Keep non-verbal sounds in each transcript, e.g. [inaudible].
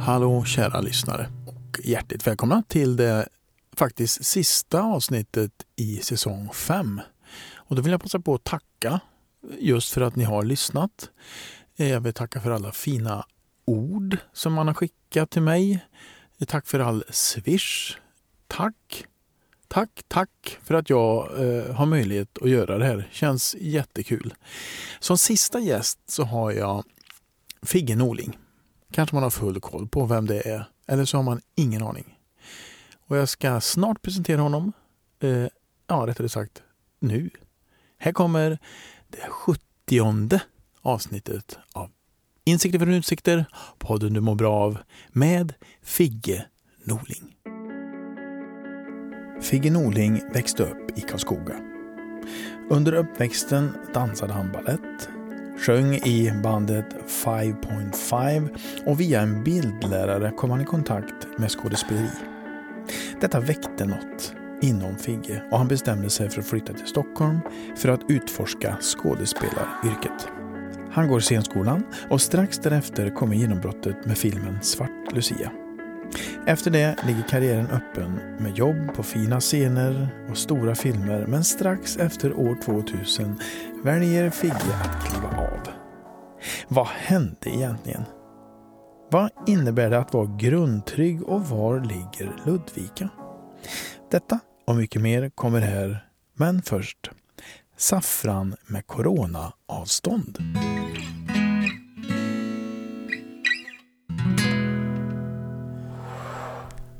Hallå kära lyssnare och hjärtligt välkomna till det faktiskt sista avsnittet i säsong 5. Och då vill jag passa på att tacka just för att ni har lyssnat. Jag vill tacka för alla fina ord som man har skickat till mig. Tack för all swish. Tack! Tack, tack för att jag eh, har möjlighet att göra det här. Känns jättekul. Som sista gäst så har jag Figge Norling. Kanske man har full koll på vem det är. Eller så har man ingen aning. Och jag ska snart presentera honom. Eh, ja, rättare sagt nu. Här kommer det sjuttionde avsnittet av Insikter från utsikter, podden du mår bra av med Figge Norling. Figge Norling växte upp i Karlskoga. Under uppväxten dansade han ballett, sjöng i bandet 5.5 och via en bildlärare kom han i kontakt med skådespeleri. Detta väckte något inom Figge och han bestämde sig för att flytta till Stockholm för att utforska skådespelaryrket. Han går scenskolan och strax därefter kommer genombrottet med filmen Svart Lucia. Efter det ligger karriären öppen med jobb på fina scener och stora filmer men strax efter år 2000 väljer Figge att kliva av. Vad hände egentligen? Vad innebär det att vara grundtrygg och var ligger Ludvika? Detta och mycket mer kommer här, men först saffran med coronaavstånd.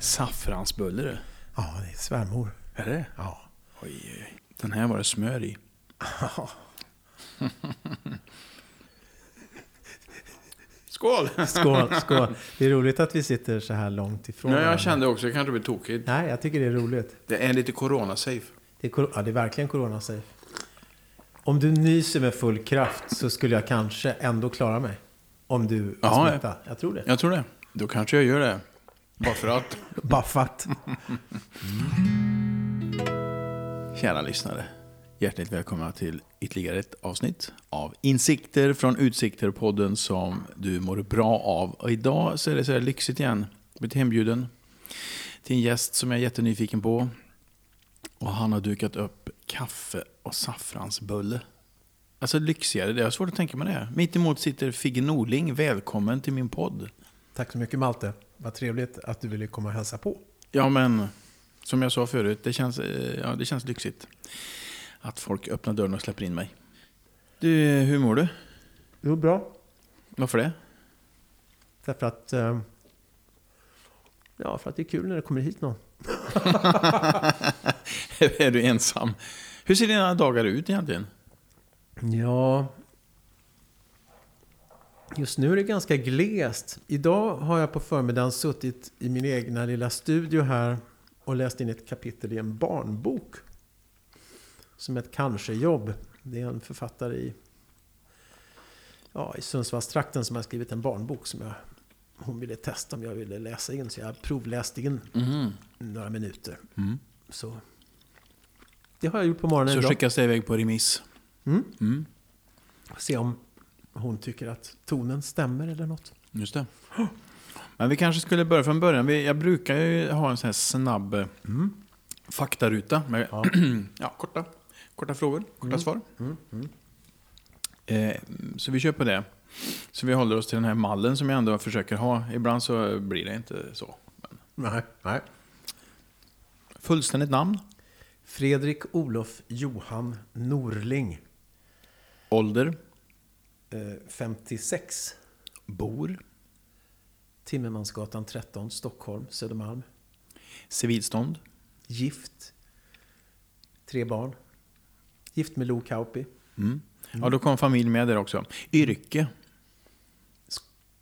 Saffransbulle du. Ja, det är svärmor. Är det Ja. Oj, oj. Den här var det smör i. [laughs] Skål! Skål, skål. Det är roligt att vi sitter så här långt ifrån Ja, jag kände också, det kanske blir tokigt. Nej, jag tycker det är roligt. Det är lite corona-safe. Det är, kor- ja, det är verkligen corona-safe. Om du nyser med full kraft så skulle jag kanske ändå klara mig. Om du är Ja, smittad. Jag tror det. Jag tror det. Då kanske jag gör det. Bara för att. Baffat. Kära lyssnare. Hjärtligt välkomna till ytterligare ett avsnitt av Insikter från Utsikter-podden som du mår bra av. Och idag så är det så här lyxigt igen. Jag blivit hembjuden till en gäst som jag är jättenyfiken på. Och han har dukat upp kaffe och saffransbulle. Alltså lyxigare, det är svårt att tänka mig det. Mitt emot sitter Figge Norling. Välkommen till min podd. Tack så mycket Malte. Vad trevligt att du ville komma och hälsa på. Ja, men som jag sa förut, det känns, eh, ja, det känns lyxigt. Att folk öppnar dörren och släpper in mig. Du, hur mår du? Går bra. Varför det? Därför att... eh, Ja, för att det är kul när det kommer hit någon. [laughs] är du ensam? Hur ser dina dagar ut egentligen? Ja... Just nu är det ganska glest. Idag har jag på förmiddagen suttit i min egna lilla studio här och läst in ett kapitel i en barnbok. Som ett kanske-jobb. Det är en författare i, ja, i Sundsvallstrakten som har skrivit en barnbok som jag, hon ville testa om jag ville läsa in. Så jag provläste in Mhm. några minuter. Mm. Så det har jag gjort på morgonen Så idag. skickas det iväg på remiss. Mm. Mm. Se om hon tycker att tonen stämmer eller något. Just det. Men vi kanske skulle börja från början. Jag brukar ju ha en sån här snabb eh, faktaruta med Ja. [clears throat] ja, korta, korta frågor, korta svar. Mm. Mm. Eh, så vi kör på det. Så vi håller oss till den här mallen som jag ändå försöker ha. Ibland så blir det inte så. Men. Nej, nej. Fullständigt namn, Fredrik Olof Johan Norling. ålder, 56. bor, Timmermansgatan 13, Stockholm, Södermalm. civilstånd, Gift. Tre barn. Gift med Lo Kauppi. mm. Ja, då kom familj med där också. Yrke,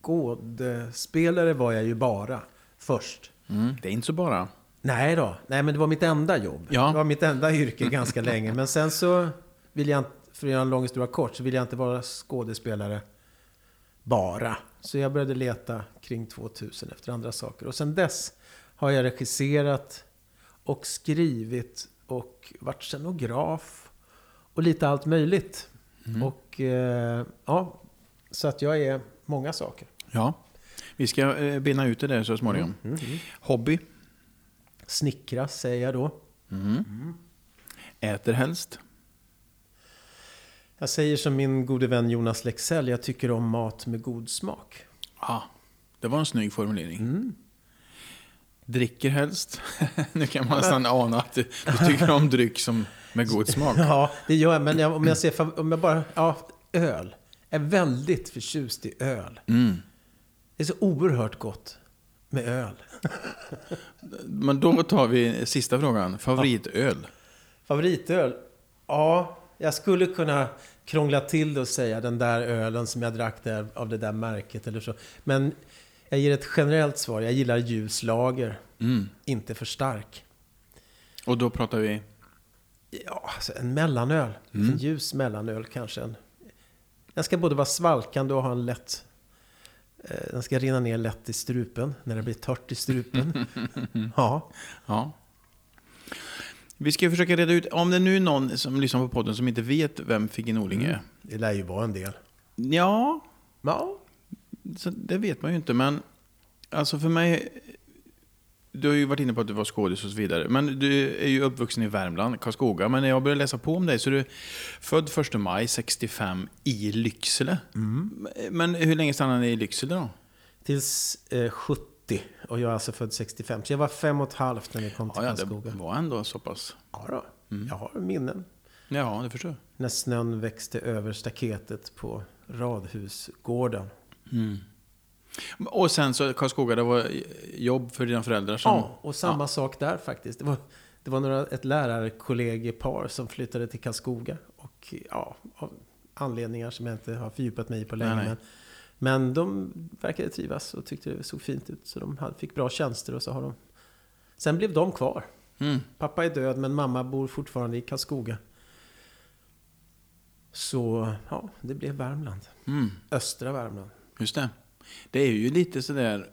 Skådespelare var jag ju bara först. mm. det är inte så bara. Nej då, nej men det var mitt enda jobb. Ja. Det var mitt enda yrke ganska [laughs] länge. Men sen så vill jag inte, för att göra en lång historia kort, så vill jag inte vara skådespelare bara. Så jag började leta kring 2000 efter andra saker. Och sen dess har jag regisserat och skrivit och varit scenograf. Och lite allt möjligt. Mm. Och eh, ja, så att jag är många saker. Ja, vi ska eh, bena ut det där så småningom. Mm, mm. Hobby? Snickra säger jag då. Mm. Äter helst? Jag säger som min gode vän Jonas Lexell, jag tycker om mat med god smak. Ja, det var en snygg formulering. Mm. Dricker helst? [laughs] nu kan man nästan ana att du, du tycker om dryck som med god [laughs] smak. Ja, det gör jag. Men jag, om jag ser, om jag bara, ja, öl. Jag är väldigt förtjust i öl. Mm. Det är så oerhört gott med öl. [laughs] Men då tar vi sista frågan. Favoritöl? Favoritöl? Ja, jag skulle kunna krångla till det och säga den där ölen som jag drack där, av det där märket eller så. Men jag ger ett generellt svar. Jag gillar ljus lager, Mm. inte för stark. Och då pratar vi... Ja, alltså en mellanöl. Mm. En ljus mellanöl kanske. En, den ska både vara svalkande och ha en lätt... Eh, den ska rinna ner lätt i strupen, när det blir torrt i strupen. [laughs] ja. Ja. Vi ska försöka reda ut, om det nu är någon som lyssnar på podden som inte vet vem Figge Norling är. Det lär ju vara en del. Ja, Ja. så det vet man ju inte. Men alltså för mig, du har ju varit inne på att du var skådis och så vidare. Men du är ju uppvuxen i Värmland, Karlskoga. Men när jag började läsa på om dig så är du född 1 maj 65 i Lycksele. Men hur länge stannade ni i Lycksele då? Tills eh, 70. Och jag är alltså född 65. Så jag var fem och ett halvt när vi kom till Ja, ja, det Karlskoga. var ändå så pass. Ja, då. Jag har minnen. Ja, det förstår jag. När snön växte över staketet på radhusgården. Och sen så Karlskoga, det var jobb för dina föräldrar som... Ja, och samma sak där faktiskt. Det var, det var några, ett lärarkollegiepar som flyttade till Karlskoga. Och ja, av anledningar som jag inte har fördjupat mig i på länge. Nej, nej. Men, men de verkade trivas och tyckte det såg fint ut. Så de fick bra tjänster och så har de... Sen blev de kvar. Mm. Pappa är död men mamma bor fortfarande i Karlskoga. Så ja, det blev Värmland. Mm. Östra Värmland. Just det. Det är ju lite sådär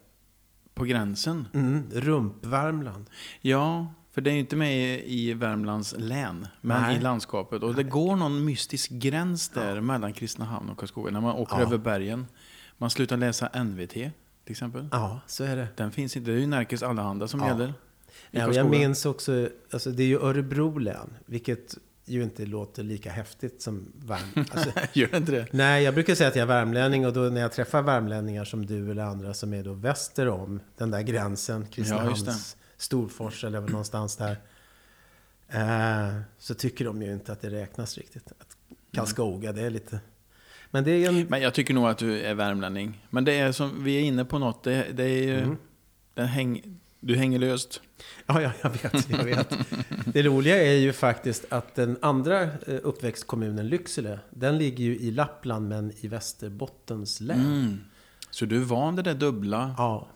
på gränsen. Mm, Rump-Värmland. Ja, för det är ju inte med i Värmlands län, men Nej. i landskapet. Och det går någon mystisk gräns där mellan Kristinehamn och Karlskoga. När man åker Ja. över bergen. Man slutar läsa NVT, till exempel. Ja, så är det. Den finns inte. Det är ju Närkes Allehanda som Ja. gäller. Ja, jag minns också, alltså det är ju Örebro län, vilket ju inte låter lika häftigt som Värmland. [laughs] Alltså, Gör inte det? nej, jag brukar säga att jag är värmlänning och då när jag träffar värmlänningar som du eller andra som är då väster om den där gränsen, Kristinehamns, Ja, Storfors eller [clears throat] någonstans där. Eh, så tycker de ju inte att det räknas riktigt. Att Karlskoga, det är lite... Men det är en... Men jag tycker nog att du är värmlänning. Men det är som, vi är inne på något. Det, det är ju... Mm. Den häng, du hänger löst. Ja, ja, jag vet, jag vet. Det roliga är ju faktiskt att den andra eh, uppväxtkommunen, Lycksele, den ligger ju i Lappland men i Västerbottens län. Mm. Så du är van det där dubbla? Ja.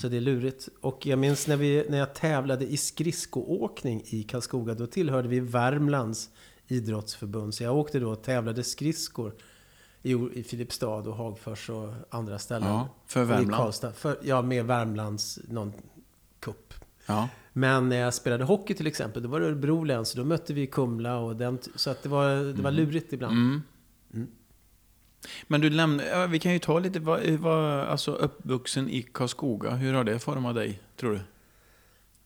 Så det är lurigt. Och jag minns när, vi, när jag tävlade i skridskoåkning i Karlskoga, då tillhörde vi Värmlands idrottsförbund. Så jag åkte då och tävlade skridskor i, i Filipstad och Hagfors och andra ställen. Ja, för Värmland. Karlstad. För, ja, med Värmlands någon kupp. Ja. Men när jag spelade hockey till exempel, då var det Örebro län, så då mötte vi Kumla och den, så att det var, det var lurigt ibland. Mm. Mm. Men du lämnar, ja, vi kan ju ta lite, vad, vad, alltså uppvuxen i Karlskoga, hur har det format dig, tror du?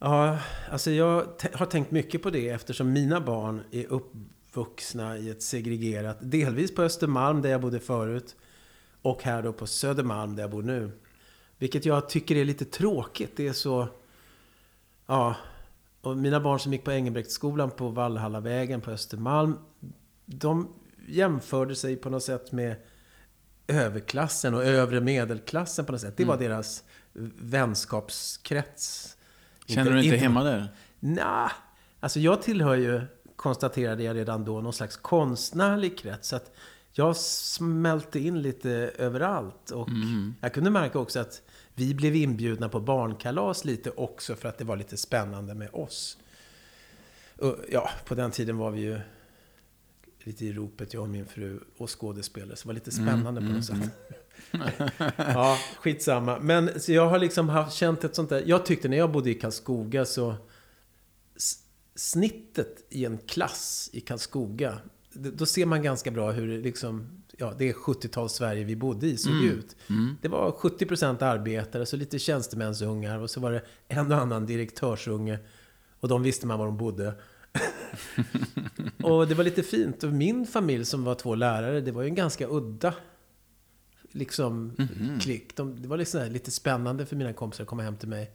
Ja, alltså jag har tänkt mycket på det eftersom mina barn är uppvuxna i ett segregerat, delvis på Östermalm där jag bodde förut och här då på Södermalm där jag bor nu. Vilket jag tycker är lite tråkigt. Det är så... Ja. Och mina barn som gick på Engelbrektsskolan på Vallhallavägen på Östermalm. De jämförde sig på något sätt med överklassen och övre medelklassen på något sätt. Det var deras vänskapskrets. Känner du inte hemma där? Nej, alltså jag tillhör ju, konstaterade jag redan då, någon slags konstnärlig krets. Så att jag smälte in lite överallt. Och jag kunde märka också att vi blev inbjudna på barnkalas lite också för att det var lite spännande med oss. Och, ja, på den tiden var vi ju lite i ropet, jag och min fru, och skådespelare. Så det var lite spännande på något sätt. [laughs] [laughs] ja, skitsamma. Men jag har liksom haft, känt ett sånt där... Jag tyckte när jag bodde i Karlskoga så... snittet i en klass i Karlskoga, då ser man ganska bra hur liksom, ja, det är 70-tals Sverige vi bodde i, såg ut. Det var 70% arbetare, så lite tjänstemänsungar och så var det en och annan direktörsunge. Och de visste man var de bodde. [laughs] och det var lite fint. Och min familj som var två lärare, det var ju en ganska udda liksom, klick. De, det var liksom lite spännande för mina kompisar att komma hem till mig.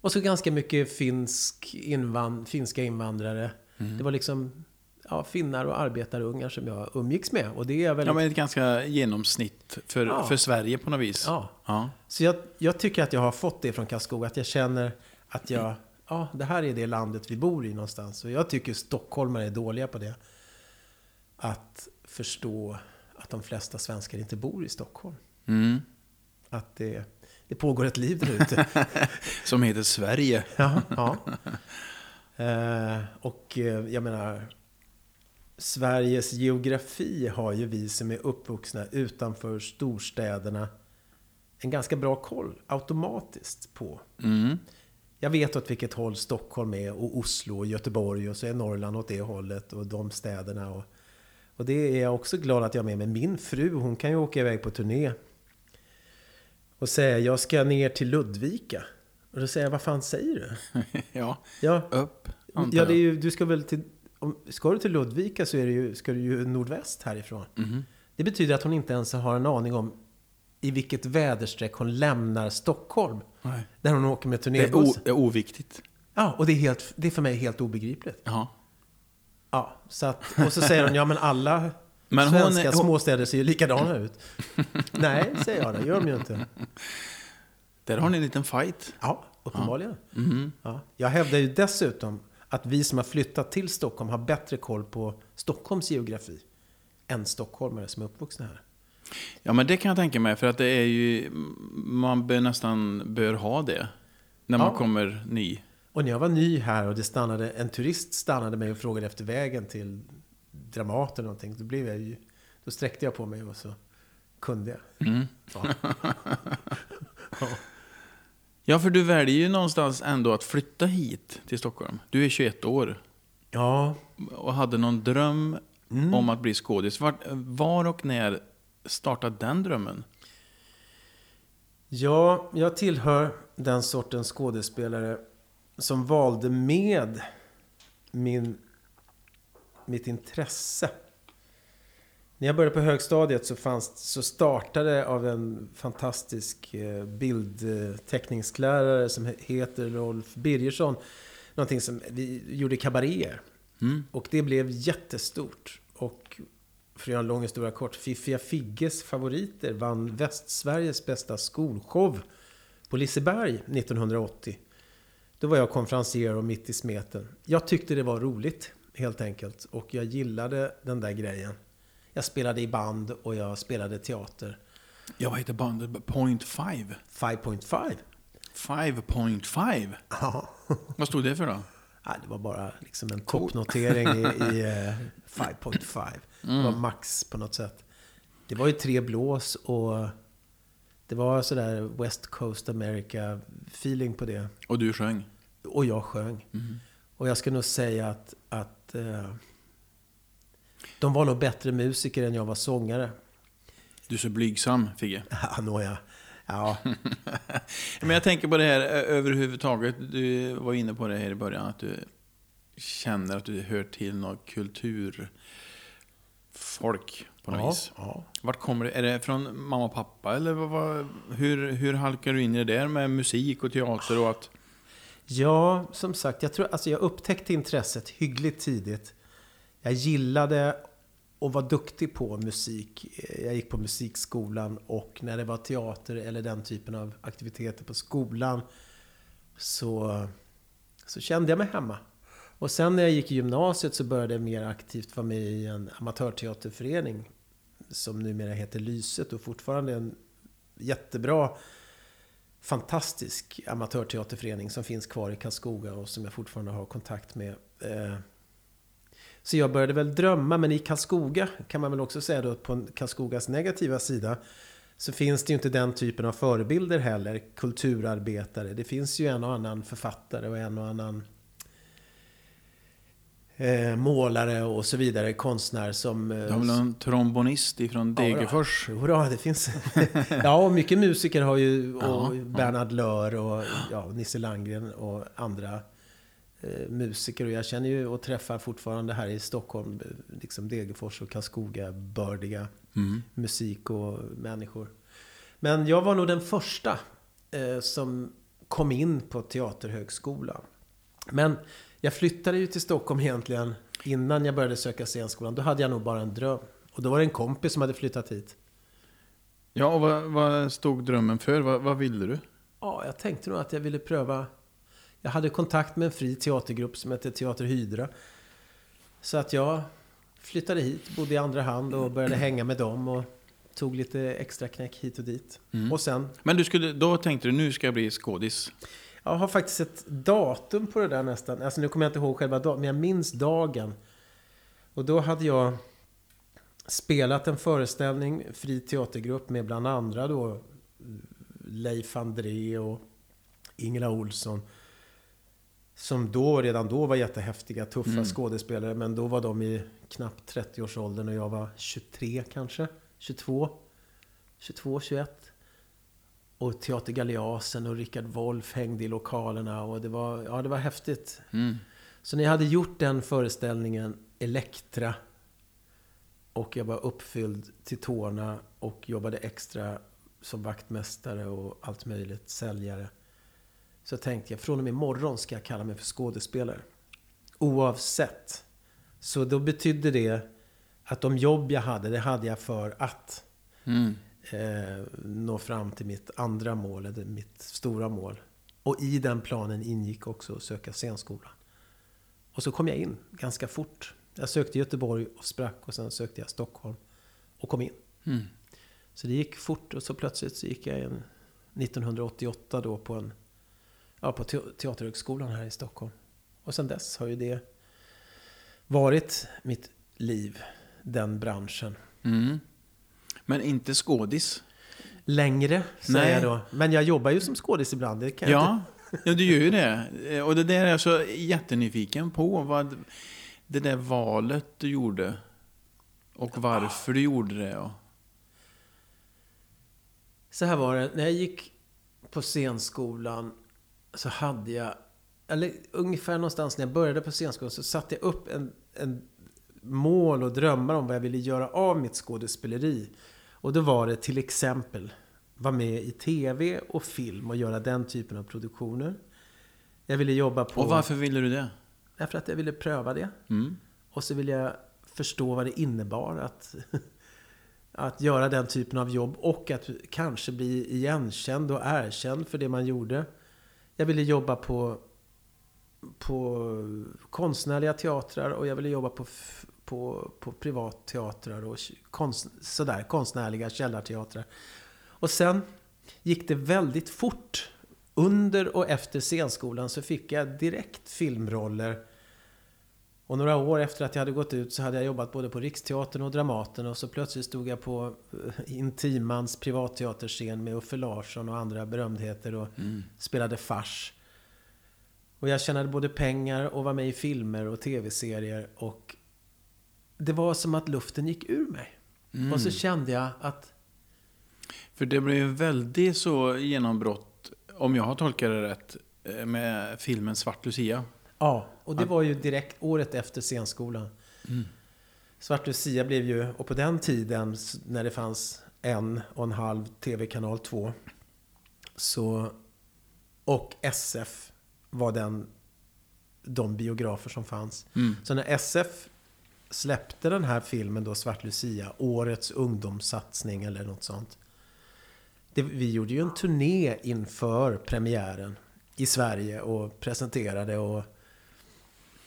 Och så ganska mycket finsk invand, finska invandrare. Det var liksom ja, finnar och arbetarungar som jag umgicks med. Och det är väl... Ja, men ett ganska genomsnitt för, Ja. för Sverige på något vis. Ja. Ja. Så jag, jag tycker att jag har fått det från Karlskoga. Att jag känner att jag... Ja, det här är det landet vi bor i någonstans. Och jag tycker stockholmare är dåliga på det. Att förstå de flesta svenskar inte bor i Stockholm. Mm. Att det, det pågår ett liv där ute. [laughs] Som heter Sverige. [laughs] Ja, ja. Eh, och eh, jag menar, Sveriges geografi har ju vi som är uppvuxna utanför storstäderna en ganska bra koll automatiskt på. Mm. Jag vet åt vilket håll Stockholm är och Oslo och Göteborg och så är Norrland åt det hållet och de städerna. Och, och det är jag också glad att jag är med. Men min fru, hon kan ju åka iväg på turné och säga jag ska ner till Ludvika. Och då säger jag, vad fan säger du? [laughs] ja, Ja, upp ja det är ju, du ska väl till... Om, ska du till Ludvika så är det ju, ska du ju nordväst härifrån. Mhm. Det betyder att hon inte ens har en aning om i vilket väderstreck hon lämnar Stockholm. Nej. När hon åker med Det är, o, det är oviktigt. Ja, och det är, helt, det är för mig helt obegripligt. Ja. Ja, så att, och så säger hon, ja men alla Men hon svenska är- hon- småstäder ser ju likadana ut. Nej, säger jag, det gör de ju inte. Där har ni en liten fight. Ja, uppenbarligen. Mhm. Ja. Jag hävdar ju dessutom att vi som har flyttat till Stockholm har bättre koll på Stockholms geografi än stockholmare som är uppvuxna här. Ja, men det kan jag tänka mig. För att det är ju... Man bör nästan bör ha det. När man Ja. kommer ny. Och när jag var ny här och det stannade, en turist stannade mig och frågade efter vägen till Dramaten eller någonting. Då, blev jag ju, då sträckte jag på mig och så kunde jag. Mm. Ja. [laughs] Ja. Ja, för du väljer ju någonstans ändå att flytta hit till Stockholm. Du är 21 år ja, och hade någon dröm Mm. om att bli skådis. Var, var och när startade den drömmen? Ja, jag tillhör den sortens skådespelare som valde med min, mitt intresse. När jag började på högstadiet så, fanns, så startade av en fantastisk eh, bildteckningslärare som he- heter Rolf Birgersson. Någonting som vi gjorde kabaréer. Mm. Och det blev jättestort. Och för att göra en lång historia kort, Fiffiga Figges favoriter vann Västsveriges bästa skolshow på Liseberg 1980. Då var jag konferencier och mitt i smeten. Jag tyckte det var roligt, helt enkelt. Och jag gillade den där grejen. Jag spelade i band och jag spelade teater. Ja, vad heter bandet? Point Five? 5.5. 5.5? Ja. Vad stod det för då? Nej, det var bara liksom en toppnotering i, i [laughs] eh, 5.5. Det var max på något sätt. Det var ju tre blås och det var sådär West Coast America feeling på det. Och du sjöng? Och jag sjöng. Och jag ska nog säga att, att eh, de var nog bättre musiker än jag var sångare. Du är så blygsam, Figge. [laughs] Ja, nåja. Ja, [laughs] Men jag tänker på det här överhuvudtaget. Du var inne på det här i början, att du känner att du hör till något kulturfolk på något ja, vis. ja. Vart kommer det? Är det från mamma och pappa? Eller vad, vad, hur, hur halkar du in i det där med musik och teater och att... Ja, som sagt, jag, tror, alltså jag upptäckte intresset hyggligt tidigt. Jag gillade och var duktig på musik. Jag gick på musikskolan och när det var teater eller den typen av aktiviteter på skolan så, så kände jag mig hemma. Och sen när jag gick i gymnasiet så började jag mer aktivt vara med i en amatörteaterförening som numera heter Lyset och fortfarande en jättebra fantastisk amatörteaterförening som finns kvar i Karlskoga och som jag fortfarande har kontakt med. Eh, så jag började väl drömma, men i Karlskoga kan man väl också säga då på Karlskogas negativa sida så finns det ju inte den typen av förebilder heller, kulturarbetare. Det finns ju en och annan författare och en och annan eh, målare och så vidare, konstnär som... Eh, Du har väl en trombonist ifrån Ja. Degerfors? Jodå, det finns... [laughs] ja, och mycket musiker har ju... Och Ja, ja. Bernhard Löhr och ja, Nisse Landgren och andra eh, musiker. Och jag känner ju och träffar fortfarande här i Stockholm, eh, liksom Degerfors och Karlskoga, bördiga Mm. musik och människor. Men jag var nog den första eh, som kom in på Teaterhögskolan. Men jag flyttade ju till Stockholm egentligen innan jag började söka scenskolan. Då hade jag nog bara en dröm. Och då var det en kompis som hade flyttat hit. Ja, och vad, vad stod drömmen för? Vad, vad ville du? Ja, jag tänkte nog att jag ville pröva. Jag hade kontakt med en fri teatergrupp som hette Teater Hydra. Så att jag flyttade hit, bodde i andra hand och började hänga med dem. Och tog lite extra knäck hit och dit. Mm. Och sen Men du skulle, då tänkte du, nu ska jag bli skådis? Jag har faktiskt ett datum på det där nästan. Alltså nu kommer jag inte ihåg själva dagen, men jag minns dagen. Och då hade jag spelat en föreställning, fri teatergrupp med bland andra då Leif André och Ingela Olsson. Som då, redan då var jättehäftiga, tuffa Mm. skådespelare. Men då var de i knappt 30-årsåldern och jag var 23 kanske. 22. 22, 21. Och Teater Galeasen och Richard Wolff hängde i lokalerna och det var, ja, det var häftigt. Mm. Så när jag hade gjort den föreställningen, Elektra, och jag var uppfylld till tårna och jobbade extra som vaktmästare och allt möjligt, säljare. Så tänkte jag, från och med imorgon ska jag kalla mig för skådespelare. Oavsett. Så då betydde det att de jobb jag hade, det hade jag för att Mm. Eh, nå fram till mitt andra mål, eller mitt stora mål. Och i den planen ingick också att söka scenskolan. Och så kom jag in ganska fort. Jag sökte Göteborg och sprack och sen sökte jag Stockholm och kom in. Mm. Så det gick fort och så plötsligt så gick jag in 1988 då på en ja, på te- Teaterhögskolan här i Stockholm. Och sen dess har ju det varit mitt liv, den branschen. Mm. Men inte skådis? Längre, säger Nej. jag då. Men jag jobbar ju som skådis ibland. Det kan jag inte. Ja, ja, du gör ju det. Eh, Och det där är jag så jättenyfiken på. Vad det där valet du gjorde. Och varför du gjorde det. Och, Så här var det. När jag gick på scenskolan så hade jag... Eller ungefär någonstans när jag började på scenskolan så satte jag upp en, en mål och drömmar om vad jag ville göra av mitt skådespeleri. Och då var det till exempel vara med i tv och film och göra den typen av produktioner. Jag ville jobba på... och varför ville du det? Därför att jag ville pröva det. Mm. Och så ville jag förstå vad det innebar att, [laughs] att göra den typen av jobb och att kanske bli igenkänd och erkänd för det man gjorde. Jag ville jobba på, på konstnärliga teatrar och jag ville jobba på, på, på privatteatrar och konst, sådär, konstnärliga källarteatrar. Och sen gick det väldigt fort. Under och efter scenskolan så fick jag direkt filmroller och några år efter att jag hade gått ut så hade jag jobbat både på Riksteatern och Dramaten och så plötsligt stod jag på eh, Intimans privatteaterscen med Uffe Larsson och andra berömdheter och Mm. spelade fars. Och jag tjänade både pengar och var med i filmer och tv-serier och det var som att luften gick ur mig. Mm. Och så kände jag att För det blev ju väldigt så genombrott, om jag har tolkat det rätt, eh, med filmen Svart Lucia. Ja, och det var ju direkt året efter scenskolan. Mm. Svart Lucia blev ju, och på den tiden när det fanns en och en halv TV-kanal 2 så, och SF var den, de biografer som fanns. Mm. Så när SF släppte den här filmen då, Svart Lucia, årets ungdomssatsning eller något sånt. Det, vi gjorde ju en turné inför premiären i Sverige och presenterade och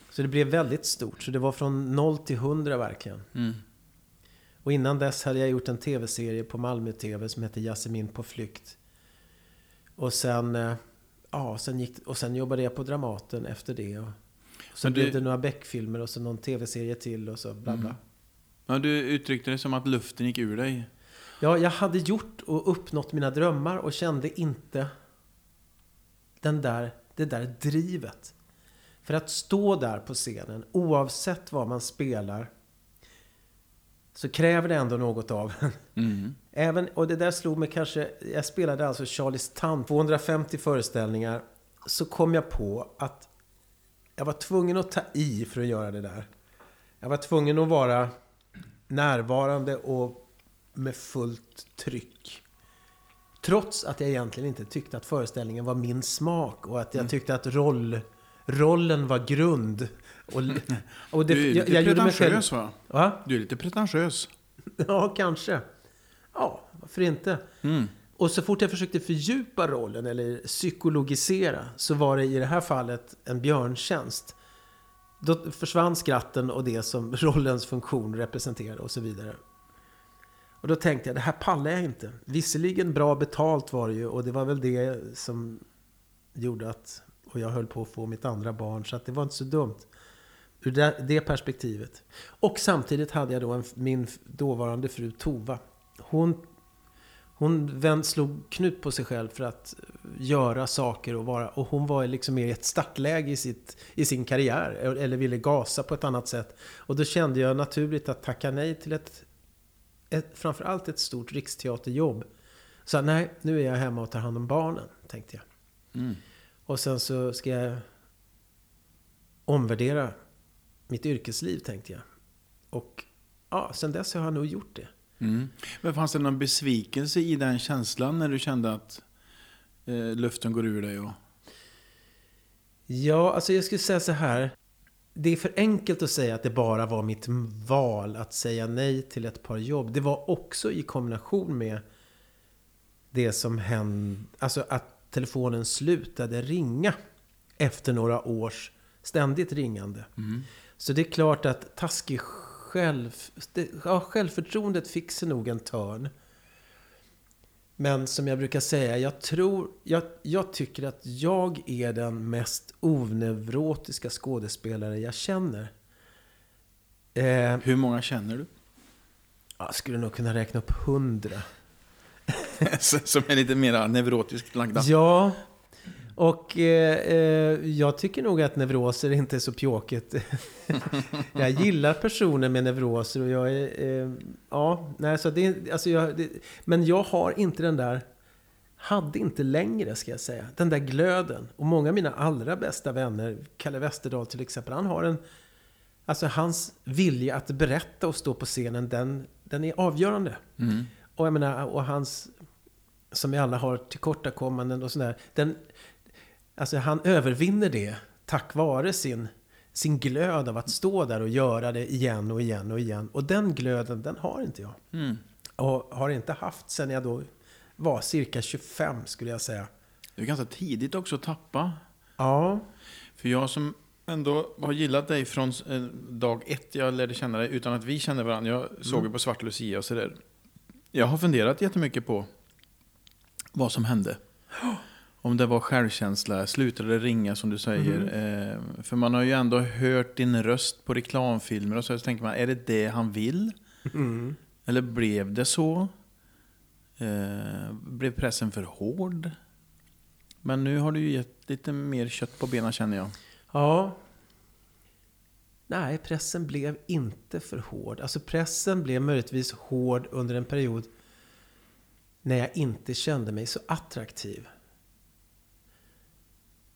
så det blev väldigt stort. Så det var från 0 till 100 verkligen. Mm. Och innan dess hade jag gjort en tv-serie på Malmö TV som hette Jasmin på flykt. Och sen, eh, ja, sen gick, och sen jobbade jag på Dramaten efter det. Och, du- blev det några Beck-filmer och så någon tv-serie till och så bla bla. Mm. Ja, du uttryckte det som att luften gick ur dig. Ja, jag hade gjort och uppnått mina drömmar och kände inte den där, det där drivet. För att stå där på scenen, oavsett vad man spelar, så kräver det ändå något av en. Mm. Även, och det där slog mig kanske, jag spelade alltså Charlies Tant, 250 föreställningar, så kom jag på att jag var tvungen att ta i för att göra det där. Jag var tvungen att vara närvarande och med fullt tryck. Trots att jag egentligen inte tyckte att föreställningen var min smak och att jag tyckte att roll, rollen var grund. Och, och det, Du är lite jag, jag pretentiös va? Va? Du är lite pretentiös. Ja, kanske. Ja, varför inte? Mm. Och så fort jag försökte fördjupa rollen eller psykologisera så var det i det här fallet en björntjänst. Då försvann skratten och det som [laughs] rollens funktion representerade och så vidare. Och då tänkte jag, det här pallar jag inte. Visserligen bra betalt var det ju och det var väl det som gjorde att... Och jag höll på att få mitt andra barn så att det var inte så dumt. Ur det, det perspektivet. Och samtidigt hade jag då en, min dåvarande fru Tova. Hon hon vänd, slog knut på sig själv för att göra saker och vara... Och hon var liksom i ett startläge i, sitt, i sin karriär. Eller ville gasa på ett annat sätt. Och då kände jag naturligt att tacka nej till ett... ett framförallt ett stort riksteaterjobb. Så nej, nu är jag hemma och tar hand om barnen, tänkte jag. Mm. Och sen så ska jag omvärdera mitt yrkesliv, tänkte jag. Och ja, sen dess har jag nog gjort det. Mm. Men fanns det någon besvikelse i den känslan när du kände att eh, luften går ur dig? Och... Ja, alltså jag skulle säga så här. Det är för enkelt att säga att det bara var mitt val att säga nej till ett par jobb. Det var också i kombination med det som hände, alltså att telefonen slutade ringa efter några års ständigt ringande. Mm. Så det är klart att taskig själv, det, ja, självförtroendet fick sig nog en törn. Men som jag brukar säga, jag tror, jag, jag tycker att jag är den mest onevrotiska skådespelare jag känner. Eh, Hur många känner du? jag skulle nog kunna räkna upp hundra. [laughs] Som är lite mer neurotiskt lagda? Ja, och eh, eh, jag tycker nog att neuroser inte är så pjåkigt. [laughs] jag gillar personer med neuroser och jag är... Eh, ja, nej, så det, alltså jag, det, men jag har inte den där... Hade inte längre, ska jag säga. Den där glöden. Och många av mina allra bästa vänner, Kalle Westerdahl till exempel, han har en... Alltså hans vilja att berätta och stå på scenen, den, den är avgörande. Mm. Och jag menar, och hans... Som vi alla har tillkortakommanden och sådär. Den, alltså han övervinner det tack vare sin, sin glöd av att stå där och göra det igen och igen och igen. Och den glöden, den har inte jag. Mm. Och har inte haft sen jag då var cirka 25 skulle jag säga. Det är ganska tidigt också att tappa. Ja, För jag som ändå har gillat dig från eh, dag ett jag lärde känna dig utan att vi kände varandra. Jag såg ju på Svart Lucia och sådär. Jag har funderat jättemycket på vad som hände. [gasps] Om det var självkänsla, slutade det ringa som du säger. Eh, för man har ju ändå hört din röst på reklamfilmer och så, så tänker man, är det det han vill? mm. Eller blev det så? Eh, blev pressen för hård? Men nu har du ju gett lite mer kött på benen känner jag. ja. Nej, pressen blev inte för hård. Alltså pressen blev möjligtvis hård under en period när jag inte kände mig så attraktiv.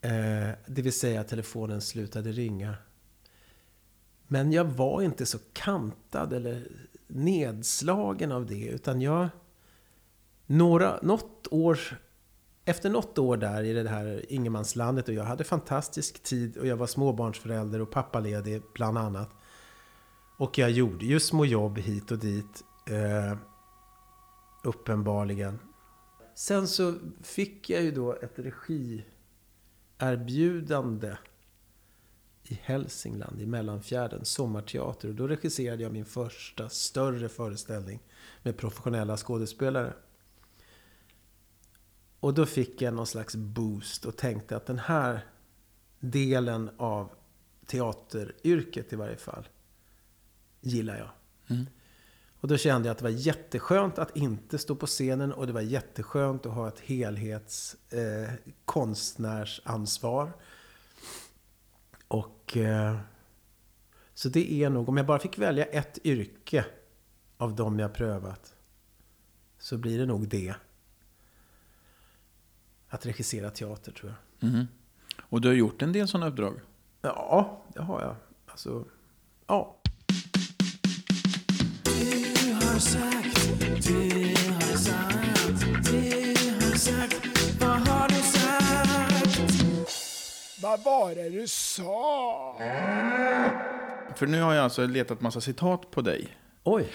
Eh, det vill säga telefonen slutade ringa. Men jag var inte så kantad eller nedslagen av det. Utan jag... Några, något år, efter något år där i det här ingenmanslandet och jag hade fantastisk tid och jag var småbarnsförälder och pappaledig bland annat. Och jag gjorde ju små jobb hit och dit. Eh, uppenbarligen. Sen så fick jag ju då ett regi erbjudande i Hälsingland, i Mellanfjärden, sommarteater. Och då regisserade jag min första större föreställning med professionella skådespelare. Och då fick jag någon slags boost och tänkte att den här delen av teateryrket i varje fall gillar jag. Mm. Och då kände jag att det var jätteskönt att inte stå på scenen och det var jätteskönt att ha ett helhets eh, konstnärsansvar. Och... Eh, så det är nog, om jag bara fick välja ett yrke av de jag prövat. Så blir det nog det. Att regissera teater tror jag. Mm. Och du har gjort en del sådana uppdrag? Ja, det har jag. Alltså, ja. Vad var det du sa? För nu har jag alltså letat massa citat på dig. Oj,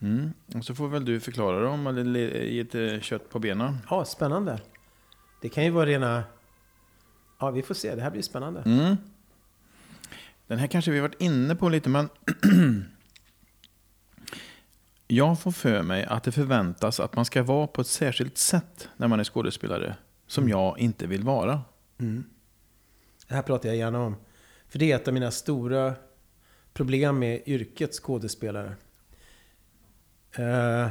Mm. Och så får väl du förklara dem eller le- ge lite kött på benen. ja, spännande. Det kan ju vara rena... Ja, vi får se. Det här blir spännande. Mm. Den här kanske vi varit inne på lite, men [clears throat] jag får för mig att det förväntas att man ska vara på ett särskilt sätt när man är skådespelare, som jag inte vill vara. Det här pratar jag gärna om. För det är ett av mina stora problem med yrket skådespelare. Eh,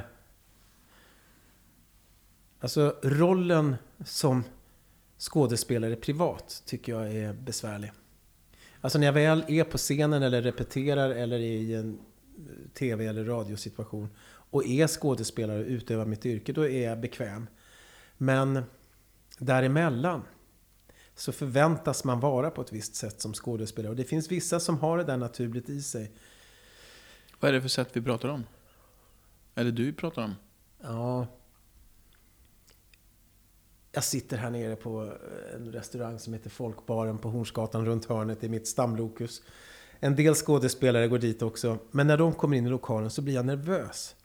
alltså rollen som skådespelare privat tycker jag är besvärlig. Alltså när jag väl är på scenen eller repeterar eller i en tv eller radiosituation och är skådespelare och utövar mitt yrke, då är jag bekväm. Men däremellan så förväntas man vara på ett visst sätt som skådespelare. Och det finns vissa som har det där naturligt i sig. Vad är det för sätt vi pratar om? Eller du pratar om? Ja. Jag sitter här nere på en restaurang som heter Folkbaren på Hornsgatan runt hörnet i mitt stamlokus. En del skådespelare går dit också. Men när de kommer in i lokalen så blir jag nervös.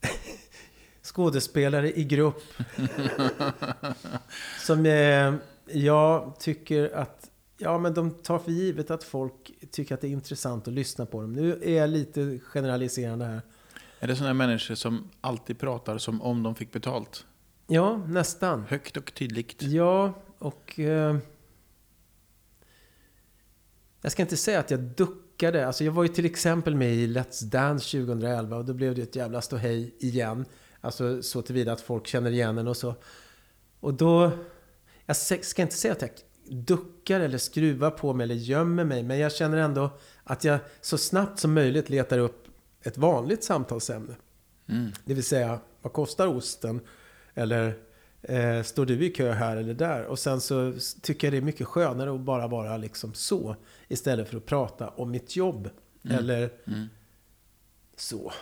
[laughs] Skådespelare i grupp. [laughs] som eh, jag tycker att... Ja, men de tar för givet att folk tycker att det är intressant att lyssna på dem. Nu är jag lite generaliserande här. Är det sådana människor som alltid pratar som om de fick betalt? Ja, nästan. Högt och tydligt. Ja, och... Eh, jag ska inte säga att jag duckade. Alltså jag var ju till exempel med i Let's Dance 2011 och då blev det ett jävla ståhej igen. Alltså så tillvida att folk känner igen en och så. Och då... Jag ska inte säga att jag duckar eller skruvar på mig eller gömmer mig. Men jag känner ändå att jag så snabbt som möjligt letar upp ett vanligt samtalsämne. Mm. Det vill säga, vad kostar osten? Eller eh, står du i kö här eller där? Och sen så tycker jag det är mycket skönare att bara vara liksom så. Istället för att prata om mitt jobb. Eller Mm. så.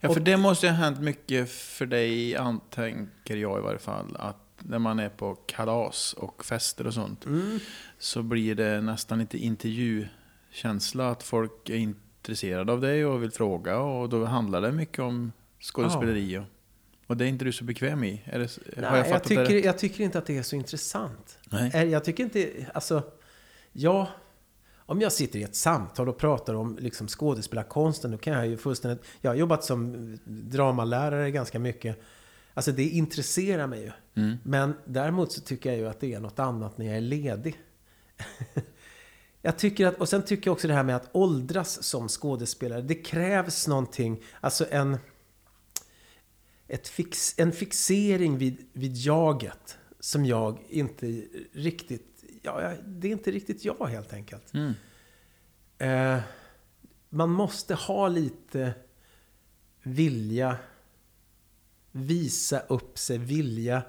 Ja, för Och- det måste ha hänt mycket för dig, an- tänker jag i varje fall. Att när man är på kalas och fester och sånt. Mm. Så blir det nästan lite intervjukänsla. Att folk är intresserade av dig och vill fråga. Och då handlar det mycket om skådespeleri. Och, och det är inte du så bekväm i. Är det, har Nej, jag jag, det tycker, jag tycker inte att det är så intressant. Nej. Jag tycker inte, alltså, ja, om jag sitter i ett samtal och pratar om liksom skådespelarkonsten, då kan jag ju fullständigt, jag har jobbat som dramalärare ganska mycket. Alltså det intresserar mig ju. Mm. Men däremot så tycker jag ju att det är något annat när jag är ledig. [laughs] jag tycker att, och sen tycker jag också det här med att åldras som skådespelare. Det krävs någonting, alltså en, ett fix, en fixering vid, vid jaget. Som jag inte riktigt, ja, det är inte riktigt jag helt enkelt. Mm. Eh, man måste ha lite vilja. Visa upp sig, vilja.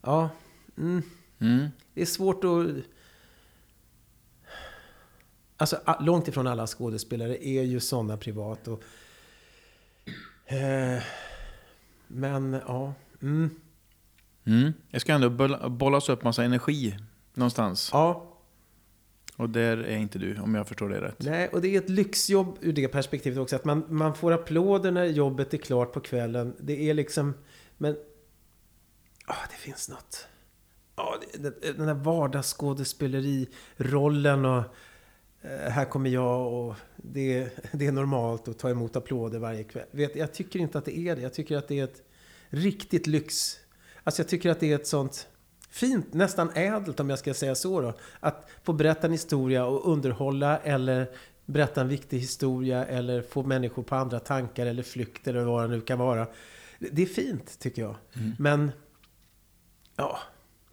Ja, mm, Mm. det är svårt att... Alltså långt ifrån alla skådespelare är ju sådana privat. Och, eh, men ja, mm, Mm. Jag ska ändå boll- bollas upp massa energi någonstans. ja. Och där är inte du, om jag förstår det rätt. Nej, och det är ett lyxjobb ur det perspektivet också. Att man, man får applåder när jobbet är klart på kvällen. Det är liksom... Men... Ja, det finns något. Ja, det- den där vardagsskådespeleri-rollen och... eh, Här kommer jag och det, det är normalt att ta emot applåder varje kväll. Vet, jag tycker inte att det är det. Jag tycker att det är ett riktigt lyx... Alltså jag tycker att det är ett sånt fint, nästan ädelt om jag ska säga så då. Att få berätta en historia och underhålla eller berätta en viktig historia eller få människor på andra tankar eller flykt eller vad det nu kan vara. Det är fint tycker jag. Men, ja.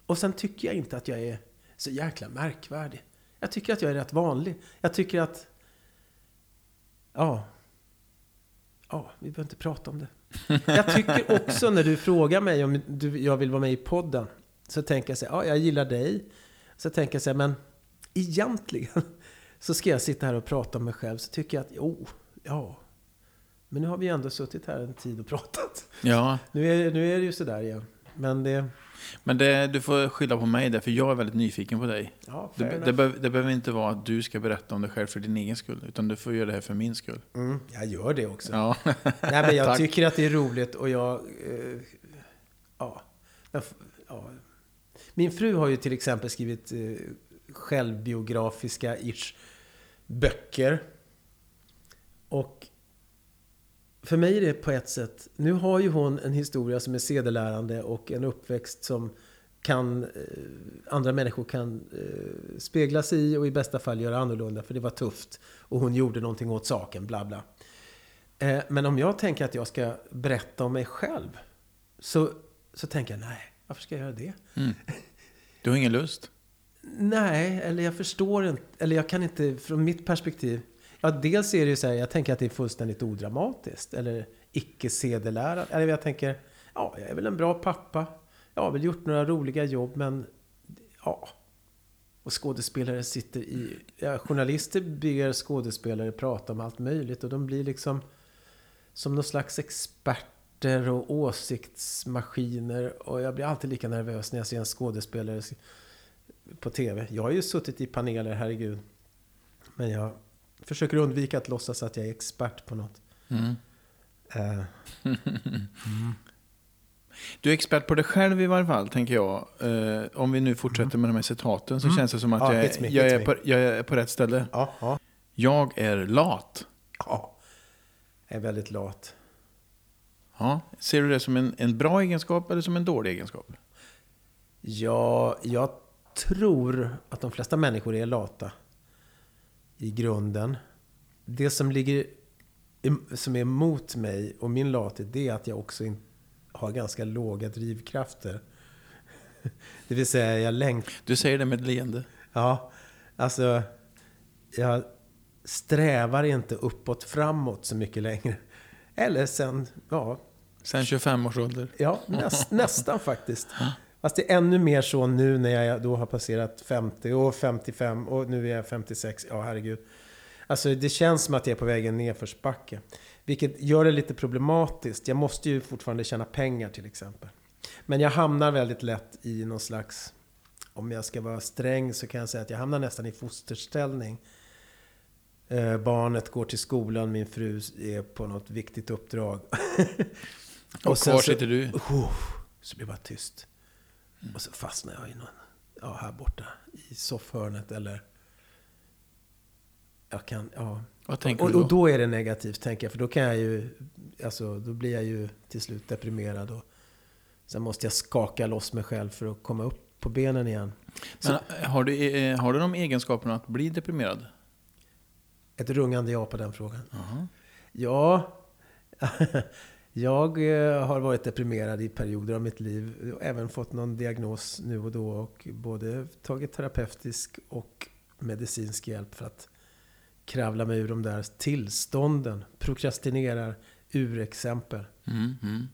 Och sen tycker jag inte att jag är så jäkla märkvärdig. Jag tycker att jag är rätt vanlig. Jag tycker att... Ja. Ja, vi behöver inte prata om det. Jag tycker också när du frågar mig om du, jag vill vara med i podden. Så tänker jag så här, ja, jag gillar dig. Så tänker jag så här, men egentligen så ska jag sitta här och prata om mig själv. Så tycker jag att, jo, ja. Men nu har vi ändå suttit här en tid och pratat. Ja, Nu är, nu är det ju sådär igen. Men det... men det, du får skylla på mig där, för jag är väldigt nyfiken på dig. Ja, Det, det, behöver- det behöver inte vara att du ska berätta om dig själv för din egen skull, utan du får göra det här för min skull. Mm, jag gör det också. Ja, Nej, men jag [laughs] tycker att det är roligt och jag... Eh, ja, jag... ja. Min fru har ju till exempel skrivit eh, självbiografiska-ish böcker. Och för mig är det på ett sätt... Nu har ju hon en historia som är sedelärande och en uppväxt som kan, eh, andra människor kan eh, spegla sig i och i bästa fall göra annorlunda för det var tufft. Och hon gjorde någonting åt saken, bla bla. Eh, men om jag tänker att jag ska berätta om mig själv så, så tänker jag, nej, varför ska jag göra det? du har ingen lust. Nej, eller jag förstår inte, eller jag kan inte, från mitt perspektiv. Ja, dels är det ju så här, jag tänker att det är fullständigt odramatiskt. Eller icke sedelärande. Eller jag tänker, ja, jag är väl en bra pappa. Jag har väl gjort några roliga jobb, men ja. Och skådespelare sitter i... Ja, journalister ber skådespelare prata om allt möjligt och de blir liksom som någon slags experter och åsiktsmaskiner. Och jag blir alltid lika nervös när jag ser en skådespelare på TV. Jag har ju suttit i paneler, herregud. Men jag försöker undvika att låtsas att jag är expert på något. Mm. Eh, [laughs] Du är expert på dig själv i varje fall, tänker jag. Eh, om vi nu fortsätter med de här citaten så känns det som att Ja, jag, hits me, jag, är på, jag är på rätt ställe. ja, ja, Jag är lat. ja. Jag är väldigt lat. Ja. Ser du det som en, en bra egenskap eller som en dålig egenskap? Ja, jag tror att de flesta människor är lata. I grunden. Det som ligger som är emot mig och min lathet, det är att jag också har ganska låga drivkrafter. [laughs] Det vill säga, jag längtar Du säger det med ett leende. Ja, alltså jag strävar inte uppåt framåt så mycket längre. Eller sen, ja, Sen 25 års ålder. ja näst, nästan faktiskt. Fast det är ännu mer så nu när jag då har passerat 50 och 55 och nu är jag 56. Ja, herregud. Alltså det känns som att jag är på väg nedförsbacke. Vilket gör det lite problematiskt. Jag måste ju fortfarande tjäna pengar till exempel. Men jag hamnar väldigt lätt i någon slags... Om jag ska vara sträng så kan jag säga att jag hamnar nästan i fosterställning. Eh, barnet går till skolan, min fru är på något viktigt uppdrag. [laughs] Och, sen kvar så- sitter du. Oh, så blir det bara tyst. Och så fastnar jag i någon, ja, här borta i soffhörnet eller... Jag kan, ja. Vad tänker Och, du då? och då är det negativt, tänker jag. För då kan jag ju, alltså då blir jag ju till slut deprimerad. Och sen måste jag skaka loss mig själv för att komma upp på benen igen. Men, eh, har, du, eh, har du de egenskaperna att bli deprimerad? Ett rungande ja på den frågan. Jaha. Ja, [laughs] jag eh, har varit deprimerad i perioder av mitt liv. Även fått någon diagnos nu och då. Och både tagit terapeutisk och medicinsk hjälp för att kravla mig ur de där tillstånden. Prokrastinerar, urexempel. Mm, mm.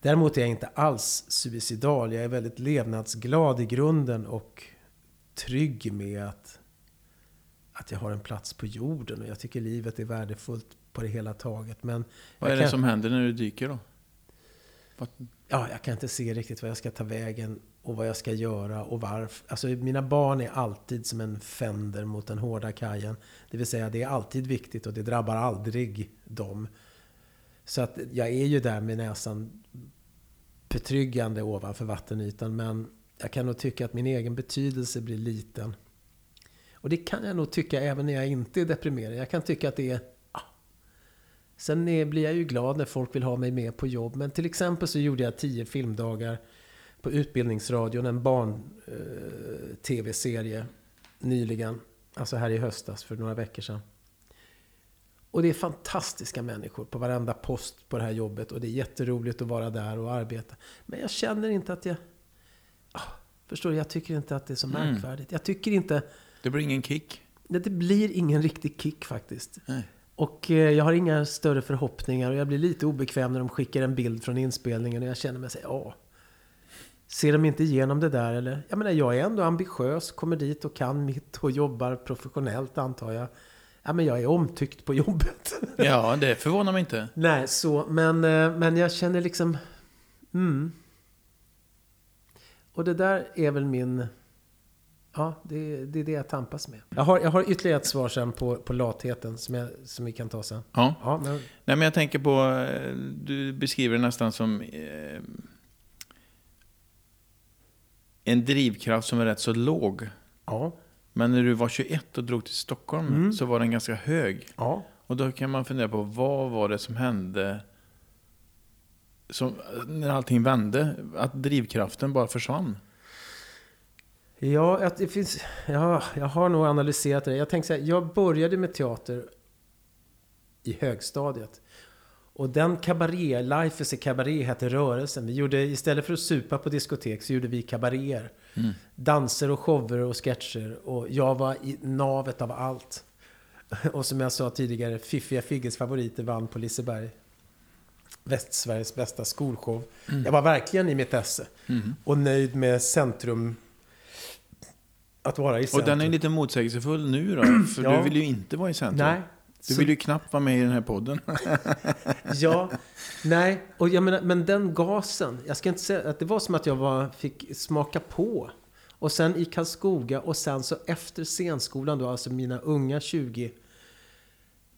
Däremot är jag inte alls suicidal. Jag är väldigt levnadsglad i grunden och trygg med att, att jag har en plats på jorden. Och jag tycker livet är värdefullt på det hela taget. Men Vad är det kan, som händer när du dyker då? Vad- ja, jag kan inte se riktigt vad jag ska ta vägen och vad jag ska göra och varför. Alltså, mina barn är alltid som en fender mot den hårda kajen. Det vill säga, det är alltid viktigt och det drabbar aldrig dem. Så att jag är ju där med näsan betryggande ovanför vattenytan. Men jag kan nog tycka att min egen betydelse blir liten. Och det kan jag nog tycka även när jag inte är deprimerad. Jag kan tycka att det är... Sen är, blir jag ju glad när folk vill ha mig med på jobb. Men till exempel så gjorde jag tio filmdagar på Utbildningsradion, en barn-tv-serie nyligen. Alltså här i höstas, för några veckor sedan. Och det är fantastiska människor på varenda post på det här jobbet. Och det är jätteroligt att vara där och arbeta. Men jag känner inte att jag... Ah, Förstår du? Jag tycker inte att det är så Mm. märkvärdigt. Jag tycker inte... Det blir ingen kick. Det, det blir ingen riktig kick faktiskt. Nej. Och eh, jag har inga större förhoppningar och jag blir lite obekväm när de skickar en bild från inspelningen och jag känner mig så här, ja. Ser de inte igenom det där eller? Jag menar, jag är ändå ambitiös, kommer dit och kan mitt och jobbar professionellt antar jag. Ja, men jag är omtyckt på jobbet. [laughs] Ja, det förvånar mig inte. Nej, så, men, eh, men jag känner liksom... Mm. Och det där är väl min... Ja, det, det är det jag tampas med. Jag har, jag har ytterligare ett svar sen på, på latheten som, jag, som vi kan ta sen. Ja. Ja, men, Nej, men jag tänker på, eh, du beskriver det nästan som eh, en drivkraft som är rätt så låg. ja, Men när du var 21 och drog till Stockholm Mm. så var den ganska hög. ja. Och då kan man fundera på vad var det som hände som, när allting vände? Att drivkraften bara försvann? Ja, att det finns, ja, jag har nog analyserat det. Jag tänkte så här, jag började med teater i högstadiet. Och den kabaré, Life is a Cabaret hette rörelsen. Vi gjorde, istället för att supa på diskotek så gjorde vi kabaréer. Danser och shower och sketcher. Och jag var i navet av allt. Och som jag sa tidigare, Fiffiga Figges favoriter vann på Liseberg. Västsveriges bästa skolshow. Jag var verkligen i mitt esse. Och nöjd med centrum. Att vara i Och centrum. den är lite motsägelsefull nu då, [clears throat] för Ja. du vill ju inte vara i centrum. Nej. Du Så- vill ju knappt vara med i den här podden. [laughs] Ja, nej. Och jag menar, men den gasen. Jag ska inte säga att det var som att jag var, fick smaka på. Och sen i Karlskoga och sen så efter scenskolan då, alltså mina unga 20.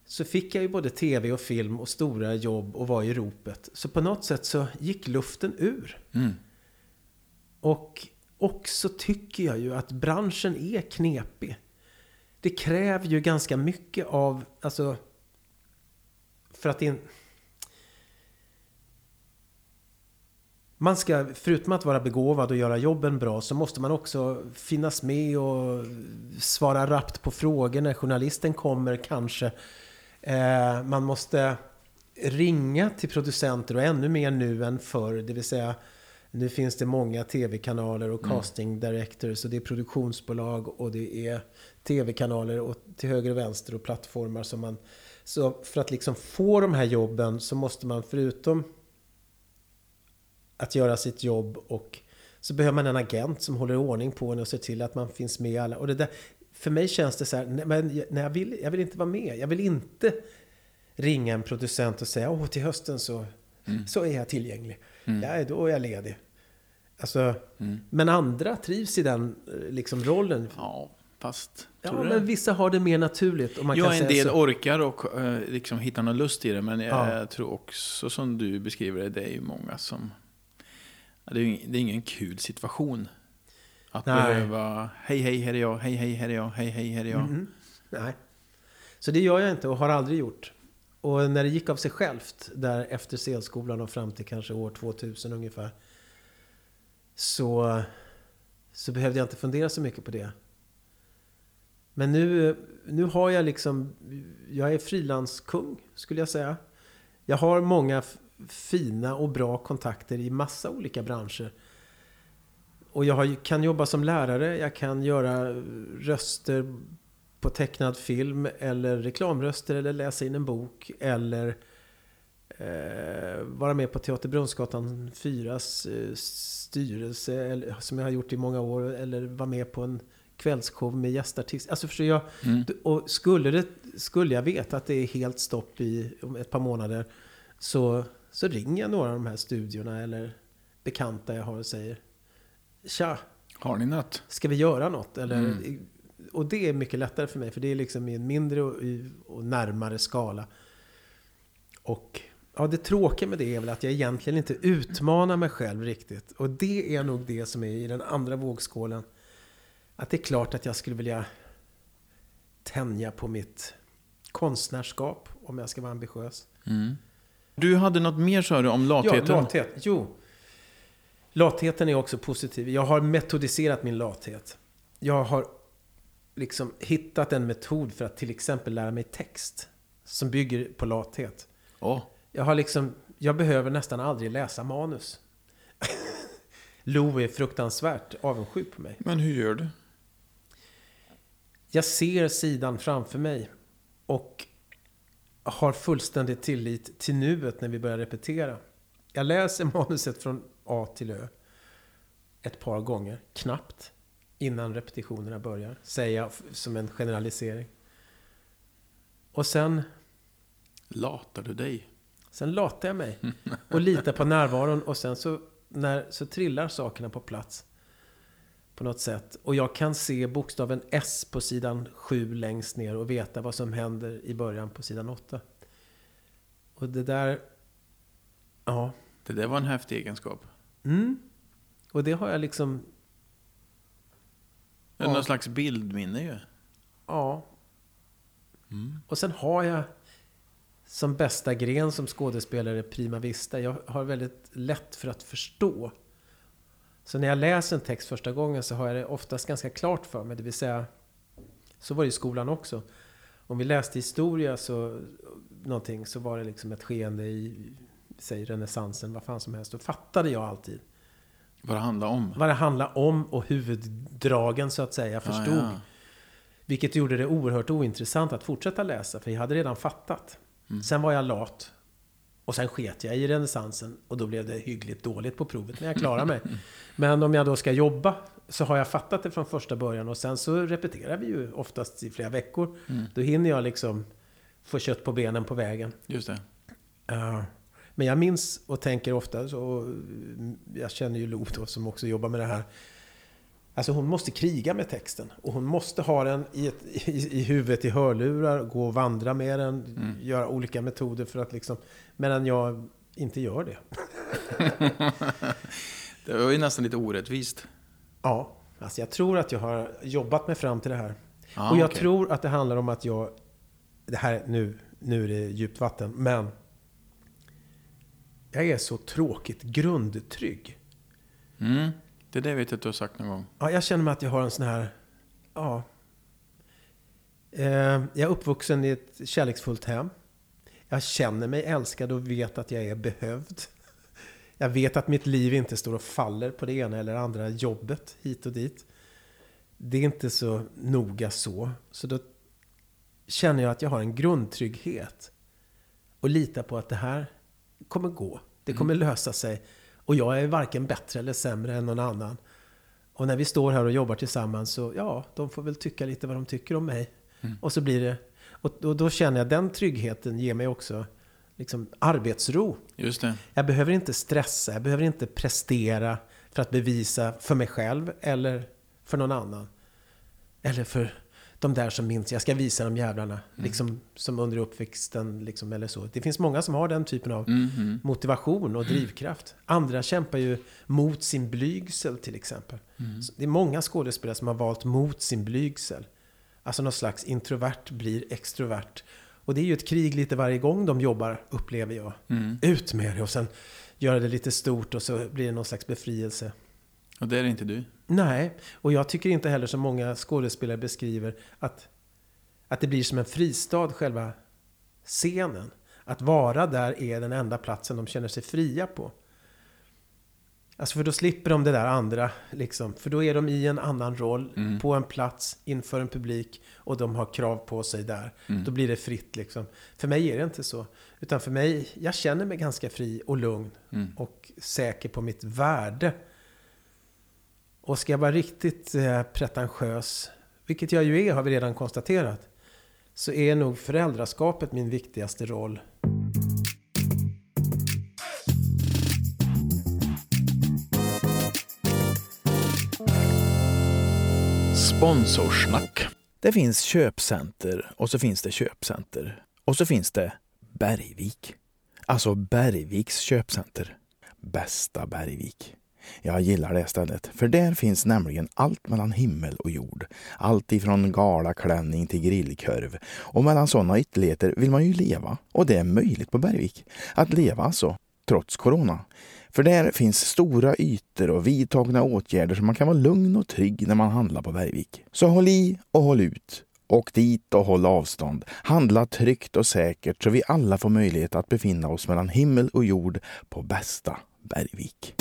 Så fick jag ju både tv och film och stora jobb och var i ropet. Så på något sätt så gick luften ur. Mm. Och och så tycker jag ju att branschen är knepig. Det kräver ju ganska mycket av, alltså, för att in... Man ska, förutom att vara begåvad och göra jobben bra, så måste man också finnas med och svara rappt på frågor när journalisten kommer kanske. Eh, man måste ringa till producenter och ännu mer nu än förr. Det vill säga, nu finns det många tv-kanaler och casting directors och det är produktionsbolag och det är tv-kanaler och till höger och vänster och plattformar som man... Så för att liksom få de här jobben så måste man förutom att göra sitt jobb och så behöver man en agent som håller ordning på en och ser till att man finns med i alla. Och det där, för mig känns det så här, men jag, vill, jag vill inte vara med. Jag vill inte ringa en producent och säga åh till hösten så, så är jag tillgänglig. Ja, då är jag ledig. Alltså, Men andra trivs i den eh, liksom, rollen. Ja, fast... Ja, men det? vissa har det mer naturligt. Och man Ja, kan en säga del så. orkar och eh, liksom hitta någon lust i det. Men jag, Ja. jag tror också som du beskriver det, det är ju många som... Det, är det är ingen kul situation. Att Nej. behöva, hej hej här är jag, hej hej här är jag, hej hej här är jag. Mhm. Nej. Så det gör jag inte och har aldrig gjort. Och när det gick av sig självt, där efter scenskolan och fram till kanske år 2000 ungefär. Så, så behövde jag inte fundera så mycket på det. Men nu, nu har jag liksom, jag är frilanskung skulle jag säga. Jag har många fina och bra kontakter i massa olika branscher. Och jag har, kan jobba som lärare, jag kan göra röster på tecknad film eller reklamröster eller läsa in en bok eller eh, vara med på Teater Brunnsgatan 4s eh, styrelse eller, som jag har gjort i många år eller vara med på en kvällsshow med gästartist. Alltså förstår jag, Mm. och skulle, det, skulle jag veta att det är helt stopp i om ett par månader så, så ringer jag några av de här studiorna eller bekanta jag har och säger Tja, Har ni något? ska vi göra något? Eller, Mm. Och det är mycket lättare för mig, för det är liksom i en mindre och, och närmare skala. Och ja, det tråkiga med det är väl att jag egentligen inte utmanar mig själv riktigt. Och det är nog det som är i den andra vågskålen. Att det är klart att jag skulle vilja tänja på mitt konstnärskap, om jag ska vara ambitiös. Mm. Du hade något mer sa du om latheten? Ja, lathet. Jo. Latheten är också positiv. Jag har metodiserat min lathet. Jag har liksom hittat en metod för att till exempel lära mig text. Som bygger på lathet. Åh, Jag har liksom, jag behöver nästan aldrig läsa manus. [laughs] Lo är fruktansvärt avundsjuk på mig. Men hur gör du? Jag ser sidan framför mig och har fullständig tillit till nuet när vi börjar repetera. Jag läser [laughs] manuset från A till Ö ett par gånger, knappt, innan repetitionerna börjar. Säger jag som en generalisering. Och sen, Latar du dig? sen latar jag mig [laughs] och litar på närvaron och sen så, när, så trillar sakerna på plats. På något sätt. Och jag kan se bokstaven S på sidan 7 längst ner och veta vad som händer i början på sidan 8. Och det där... Ja. Det där var en häftig egenskap. Mm. Och det har jag liksom... Ja. någon slags bildminne ju. Ja. Mm. Och sen har jag som bästa gren som skådespelare prima vista. Jag har väldigt lätt för att förstå. Så när jag läser en text första gången så har jag det oftast ganska klart för mig. Det vill säga, så var det i skolan också. Om vi läste historia så, någonting, så var det liksom ett skeende i, säg renässansen, vad fan som helst. Då fattade jag alltid Vad det handlar om. vad det handlar om och huvuddragen så att säga. Förstod. Ja, ja. Vilket gjorde det oerhört ointressant att fortsätta läsa, för jag hade redan fattat. Mm. Sen var jag lat. Och sen sket jag i renässansen och då blev det hyggligt dåligt på provet, men jag klarade mig. [laughs] Men om jag då ska jobba så har jag fattat det från första början och sen så repeterar vi ju oftast i flera veckor. Mm. Då hinner jag liksom få kött på benen på vägen. Just det. Ja. Men jag minns och tänker ofta, så, jag känner ju Lo då, som också jobbar med det här. Alltså hon måste kriga med texten. Och hon måste ha den i, ett, i, i huvudet i hörlurar, gå och vandra med den, Mm. göra olika metoder för att liksom... Medan jag inte gör det. [laughs] Det var ju nästan lite orättvist. Ja, alltså jag tror att jag har jobbat mig fram till det här. Ja, och jag okej. tror att det handlar om att jag... Det här, nu, nu är det djupt vatten, men... Jag är så tråkigt grundtrygg. Mm. Det där vet jag att du har sagt någon gång. Ja, jag känner mig att jag har en sån här... Ja. Eh, jag är uppvuxen i ett kärleksfullt hem. Jag känner mig älskad och vet att jag är behövd. Jag vet att mitt liv inte står och faller på det ena eller andra jobbet hit och dit. Det är inte så noga så. Så då känner jag att jag har en grundtrygghet. Och litar på att det här kommer gå. Det kommer lösa sig. Och jag är varken bättre eller sämre än någon annan. Och när vi står här och jobbar tillsammans så, ja, de får väl tycka lite vad de tycker om mig. Och så blir det... Och, och då känner jag den tryggheten ger mig också liksom arbetsro. Just det. Jag behöver inte stressa, jag behöver inte prestera för att bevisa för mig själv eller för någon annan. Eller för de där som minns, jag ska visa de jävlarna. Liksom som under uppväxten liksom, eller så. Det finns många som har den typen av Mhm. motivation och drivkraft. Andra kämpar ju mot sin blygsel till exempel. Så Det är många skådespelare som har valt mot sin blygsel. Alltså någon slags introvert blir extrovert. Och det är ju ett krig lite varje gång de jobbar, upplever jag. Mm. Ut med det och sen göra det lite stort och så blir det någon slags befrielse. Och det är inte du. Nej, och jag tycker inte heller som många skådespelare beskriver att, att det blir som en fristad, själva scenen. Att vara där är den enda platsen de känner sig fria på. Alltså för då slipper de det där andra, liksom. För då är de i en annan roll, Mm. på en plats, inför en publik och de har krav på sig där. Mm. Då blir det fritt liksom. För mig är det inte så. Utan för mig, jag känner mig ganska fri och lugn Mm. och säker på mitt värde. Och ska jag vara riktigt eh, pretentiös, vilket jag ju är har vi redan konstaterat, så är nog föräldraskapet min viktigaste roll. Sponsorsnack. Det finns köpcenter och så finns det köpcenter. Och så finns det Bergvik. Alltså Bergviks köpcenter. Bästa Bergvik. Jag gillar det stället, för där finns nämligen allt mellan himmel och jord. Allt ifrån galaklänning till grillkorv. Och mellan sådana ytterligheter vill man ju leva. Och det är möjligt på Bergvik. Att leva alltså, trots corona. För där finns stora ytor och vidtagna åtgärder så man kan vara lugn och trygg när man handlar på Bergvik. Så håll i och håll ut. Åk dit och håll avstånd. Handla tryggt och säkert så vi alla får möjlighet att befinna oss mellan himmel och jord på bästa Bergvik.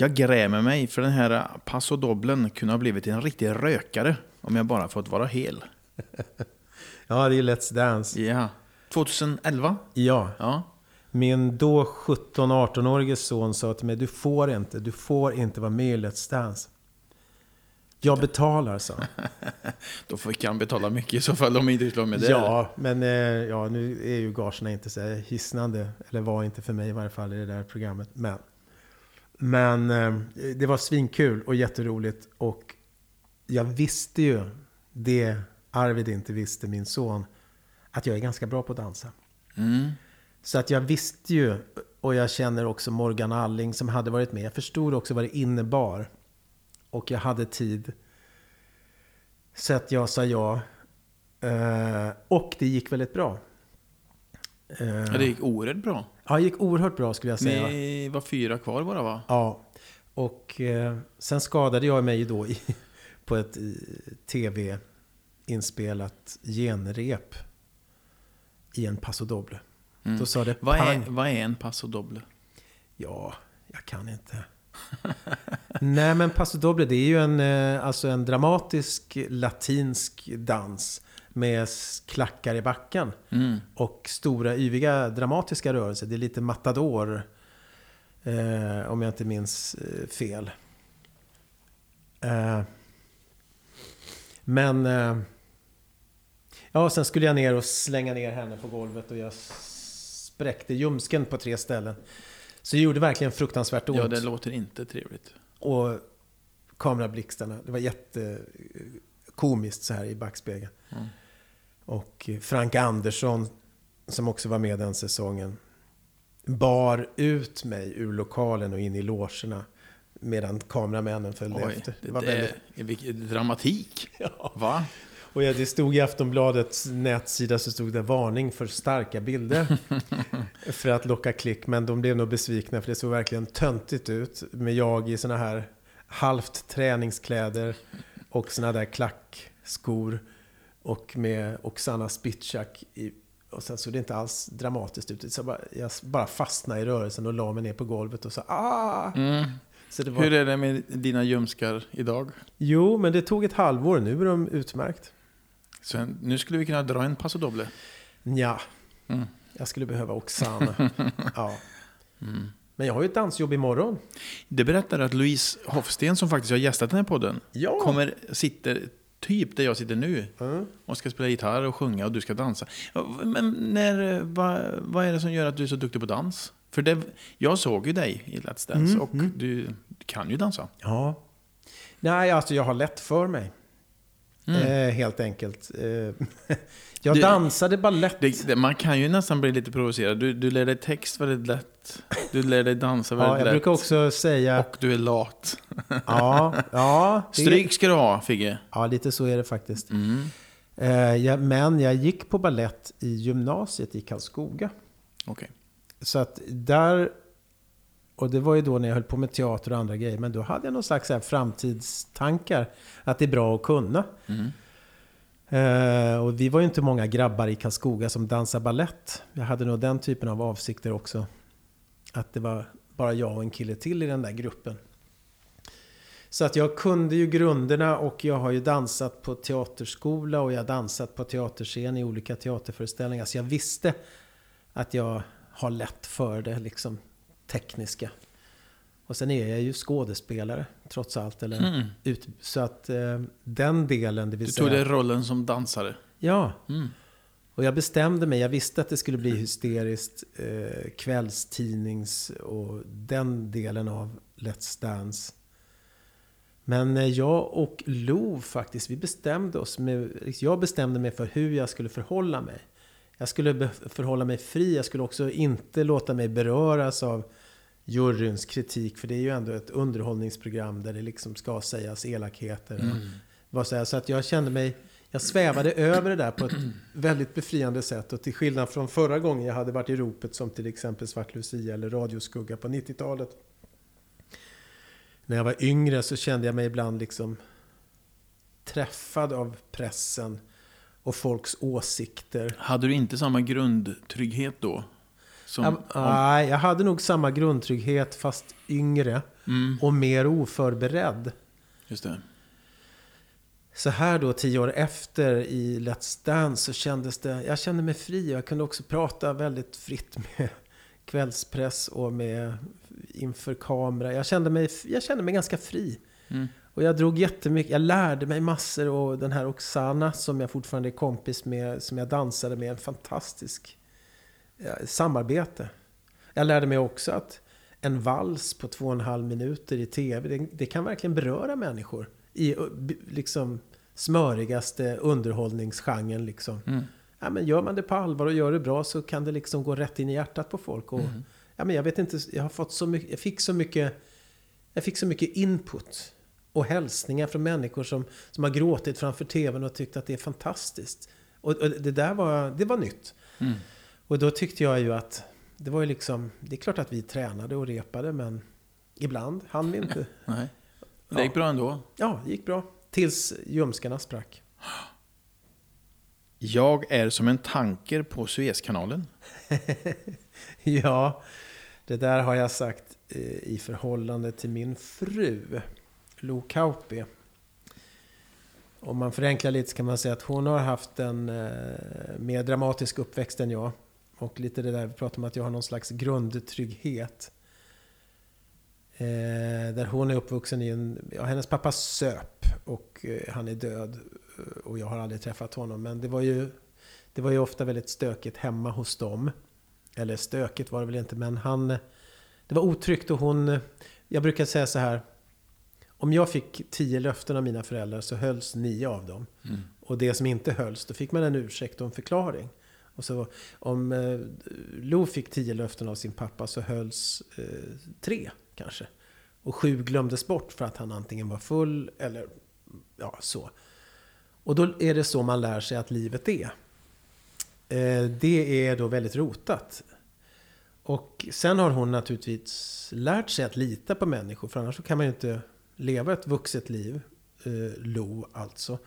Jag grämer mig för den här Paso Doblen kunde ha blivit en riktig rökare om jag bara fått vara hel. [laughs] Ja, det är Let's Dance. Ja. 2011? Ja, Ja. min då 17-18-årige son sa till mig, du får inte, du får inte vara med i Let's Dance. Jag betalar, sa han. [laughs] Då fick han betala mycket i så fall om inte vara med där. Ja, men eh, ja, nu är ju gagerna inte så hisnande. Eller var inte för mig i varje fall i det där programmet. Men, men eh, det var svinkul och jätteroligt. Och jag visste ju det Arvid inte visste, min son. Att jag är ganska bra på att dansa. Mm. Så att jag visste ju, och jag känner också Morgan Alling som hade varit med. Jag förstod också vad det innebar. Och jag hade tid. Så att jag sa ja. Eh, och det gick väldigt bra. Eh, Ja, det gick oerhört bra. Ja, det gick oerhört bra skulle jag säga. Ni var fyra kvar bara va? Ja. Och eh, sen skadade jag mig då i, [laughs] på ett eh, tv-inspelat genrep i en paso doble. Mm. Då sa det Vad är, vad är en paso doble? Ja, jag kan inte. [laughs] Nej, men Paso Doble, det är ju en, eh, alltså en dramatisk latinsk dans med klackar i backen. Mm. Och stora, yviga, dramatiska rörelser. Det är lite matador, eh, om jag inte minns eh, fel. Eh, men... Eh, ja, sen skulle jag ner och slänga ner henne på golvet och jag spräckte ljumsken på tre ställen. Så det gjorde verkligen fruktansvärt ont. Ja, det låter inte trevligt. Och kamerablixtarna. Det var jättekomiskt så här i backspegeln. Mm. Och Frank Andersson, som också var med den säsongen, bar ut mig ur lokalen och in i logerna. Medan kameramännen följde Oj, efter. det, var det, väldigt... vilken dramatik. Ja. Va? Och det stod i Aftonbladets nätsida så stod det varning för starka bilder. [laughs] för att locka klick. Men de blev nog besvikna för det såg verkligen töntigt ut. Med jag i såna här halvt träningskläder och såna där klackskor. Och med Oksana Spitschak i och sen såg det inte alls dramatiskt ut. Så jag, bara, jag bara fastnade i rörelsen och la mig ner på golvet och sa ah! Mm. Så det var... Hur är det med dina ljumskar idag? Jo, men det tog ett halvår. Nu är de utmärkt. Så nu skulle vi kunna dra en paso doble. Ja, Mm. jag skulle behöva Oksana. [laughs] ja. Mm. Men jag har ju ett dansjobb imorgon. Det berättar att Louise Hofsten, som faktiskt har gästat den här podden, Ja. kommer, sitter typ där jag sitter nu Mm. och ska spela gitarr och sjunga och du ska dansa. Men när, vad, vad är det som gör att du är så duktig på dans? För det, jag såg ju dig i Let's Dance Mm, och mm. du kan ju dansa. Ja. Nej, alltså jag har lätt för mig. Mm. Eh, helt enkelt. Eh, [laughs] jag Det- dansade ballett. Det, man kan ju nästan bli lite provocerad. Du, du lär dig text väldigt lätt. Du lär dig dansa väldigt ja, jag lätt. brukar också säga... Och du är lat. Ja, ja, [laughs] det- Stryk ska du ha, Figge. Ja, lite så är det faktiskt. Mm. Eh, jag, men jag gick på ballett i gymnasiet i Karlskoga. Okej. Så att där... Och det var ju då när jag höll på med teater och andra grejer. Men då hade jag någon slags här framtidstankar. Att det är bra att kunna. Mm. Eh, och vi var ju inte många grabbar i Karlskoga som dansade ballett. Jag hade nog den typen av avsikter också. Att det var bara jag och en kille till i den där gruppen. Så att jag kunde ju grunderna och jag har ju dansat på teaterskola och jag har dansat på teaterscen i olika teaterföreställningar. Så jag visste att jag har lätt för det liksom tekniska. Och sen är jag ju skådespelare trots allt. Eller Mm. ut, så att eh, den delen, det vill Du säga... tog dig rollen som dansare. Ja, Mm. och jag bestämde mig. Jag visste att det skulle bli hysteriskt. Eh, kvällstidnings och den delen av Let's Dance. Men eh, jag och Lo faktiskt, vi bestämde oss. Med, jag bestämde mig för hur jag skulle förhålla mig. Jag skulle förhålla mig fri. Jag skulle också inte låta mig beröras av juryns kritik. För det är ju ändå ett underhållningsprogram där det liksom ska sägas elakheter. Mm. vad säger? Så att jag kände mig, jag svävade över det där på ett väldigt befriande sätt. Och till skillnad från förra gången jag hade varit i ropet som till exempel Svart Lucia eller Radioskugga på 90-talet. När jag var yngre så kände jag mig ibland liksom träffad av pressen och folks åsikter. Hade du inte samma grundtrygghet då? Som, Jag, om, nej, jag hade nog samma grundtrygghet fast yngre mm, och mer oförberedd. just det. Så här då, tio år efter i Let's Dance så kändes det, jag kände mig fri. Jag kunde också prata väldigt fritt med [laughs] kvällspress och med inför kamera. Jag kände mig, jag kände mig ganska fri. Mm. Och jag drog jättemycket, jag lärde mig massor och den här Oksana som jag fortfarande är kompis med, som jag dansade med, en fantastisk samarbete. Jag lärde mig också att en vals på två och en halv minuter i tv, det, det kan verkligen beröra människor i liksom smörigaste underhållningsgenren liksom. Mm. Ja, men gör man det på allvar och gör det bra så kan det liksom gå rätt in i hjärtat på folk. Och, ja, men jag vet inte, jag har fått så mycket, jag fick så mycket, jag fick så mycket input och hälsningar från människor som, som har gråtit framför tvn och tyckt att det är fantastiskt. Och, och det där var, det var nytt. Mm. Och då tyckte jag ju att det var ju liksom, det är klart att vi tränade och repade men ibland hann vi inte. [laughs] Nej. Det gick bra ändå. Ja, det gick bra. Tills ljumskarna sprack. [gasps] Jag är som en tanker på Suezkanalen. [laughs] Ja, det där har jag sagt eh, i förhållande till min fru, Lo Kauppi. Om man förenklar lite så kan man säga att hon har haft en eh, mer dramatisk uppväxt än jag. Och lite det där vi pratar om att jag har någon slags grundtrygghet. Eh, där hon är uppvuxen i en... Ja, hennes pappa söp och eh, han är död. eh, Och jag har aldrig träffat honom. Men det var ju, det var ju ofta väldigt stökigt hemma hos dem. Eller stökigt var det väl inte, men han... Det var otryggt och hon... Jag brukar säga så här. Om jag fick tio löften av mina föräldrar så hölls nio av dem. Mm. Och det som inte hölls, då fick man en ursäkt och en förklaring. Och så om eh, Lo fick tio löften av sin pappa så hölls eh, tre kanske. Och sju glömdes bort för att han antingen var full eller ja, så. Och då är det så man lär sig att livet är. Eh, det är då väldigt rotat. Och sen har hon naturligtvis lärt sig att lita på människor, för annars så kan man ju inte leva ett vuxet liv. Eh, Lo alltså.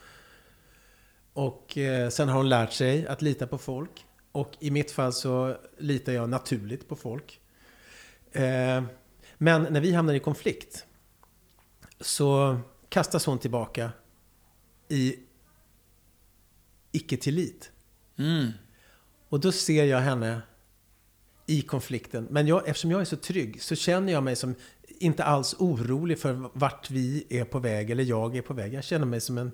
Och eh, sen har hon lärt sig att lita på folk. Och i mitt fall så litar jag naturligt på folk. Eh, men när vi hamnar i konflikt så kastas hon tillbaka i icke-tillit. Mm. Och då ser jag henne i konflikten. Men jag, eftersom jag är så trygg så känner jag mig som inte alls orolig för vart vi är på väg eller jag är på väg. Jag känner mig som en,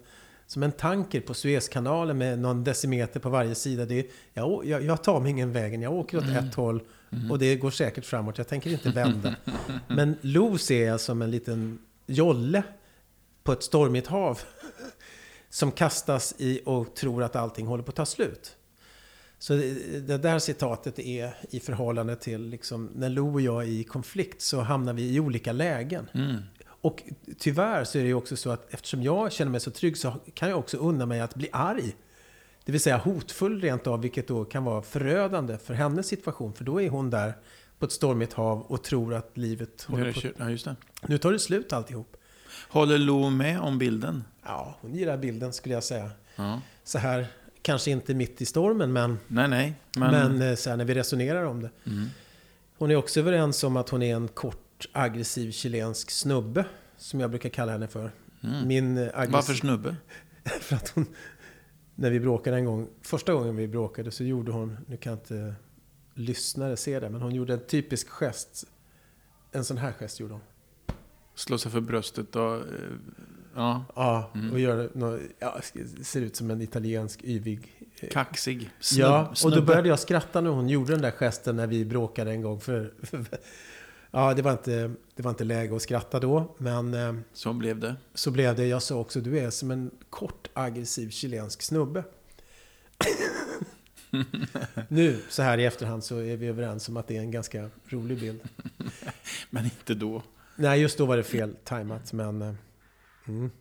som en tanker på Suezkanalen med någon decimeter på varje sida. Det är, jag, jag, jag tar mig ingen vägen, jag åker åt ett håll och det går säkert framåt. Jag tänker inte vända. [laughs] Men Lo ser jag som en liten jolle på ett stormigt hav. Som kastas i och tror att allting håller på att ta slut. Så det det där citatet är i förhållande till liksom, när Lo och jag är i konflikt så hamnar vi i olika lägen. Mm. Och tyvärr så är det ju också så att eftersom jag känner mig så trygg så kan jag också unna mig att bli arg. Det vill säga hotfull rent av, vilket då kan vara förödande för hennes situation. För då är hon där på ett stormigt hav och tror att livet håller det på ja, just det. Nu tar det slut alltihop. Håller Lo med om bilden? Ja, hon gillar bilden skulle jag säga. Ja. Så här, kanske inte mitt i stormen, men, Nej, nej. Men, men, eh, så här, när vi resonerar om det. Mm. Hon är också överens om att hon är en kort, aggressiv chilensk snubbe. Som jag brukar kalla henne för. Mm. Min aggressiv... Varför snubbe? [laughs] För att hon, när vi bråkade en gång, första gången vi bråkade så gjorde hon, nu kan inte lyssnare se det, men hon gjorde en typisk gest. En sån här gest gjorde hon. Slå sig för bröstet och... eh, Ja, Ja, Mm. och gör nå, ja, ser ut som en italiensk yvig... eh, kaxig. Snubb, ja, och då snubbe. började jag skratta när hon gjorde den där gesten när vi bråkade en gång. För, ja, det var, inte, det var inte läge att skratta då, men eh, Så blev det. så blev det. Jag sa också, du är som en kort aggressiv chilensk snubbe. [laughs] nu, så här i efterhand, så är vi överens om att det är en ganska rolig bild. [laughs] Men inte då. Nej, just då var det fel tajmat, men... eh, Mm.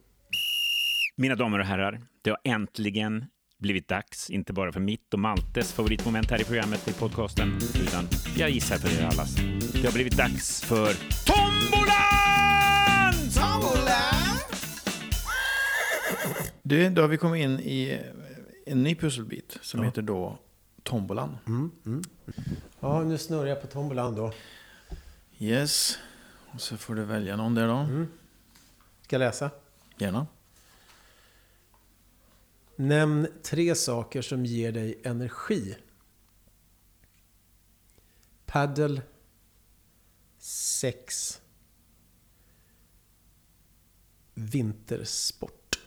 Mina damer och herrar, det har äntligen blivit dags, inte bara för mitt och Maltes favoritmoment här i programmet i podcasten, utan jag gissar för er allas. Det har blivit dags för Tombolan! Du, då har vi kommit in i en ny pusselbit som Ja. heter då tombolan. Ja, nu snurrar jag på tombolan då. Yes. Och så får du välja någon där då. Ska jag läsa? Gärna. Nämn tre saker som ger dig energi. Paddle. Sex. Vintersport.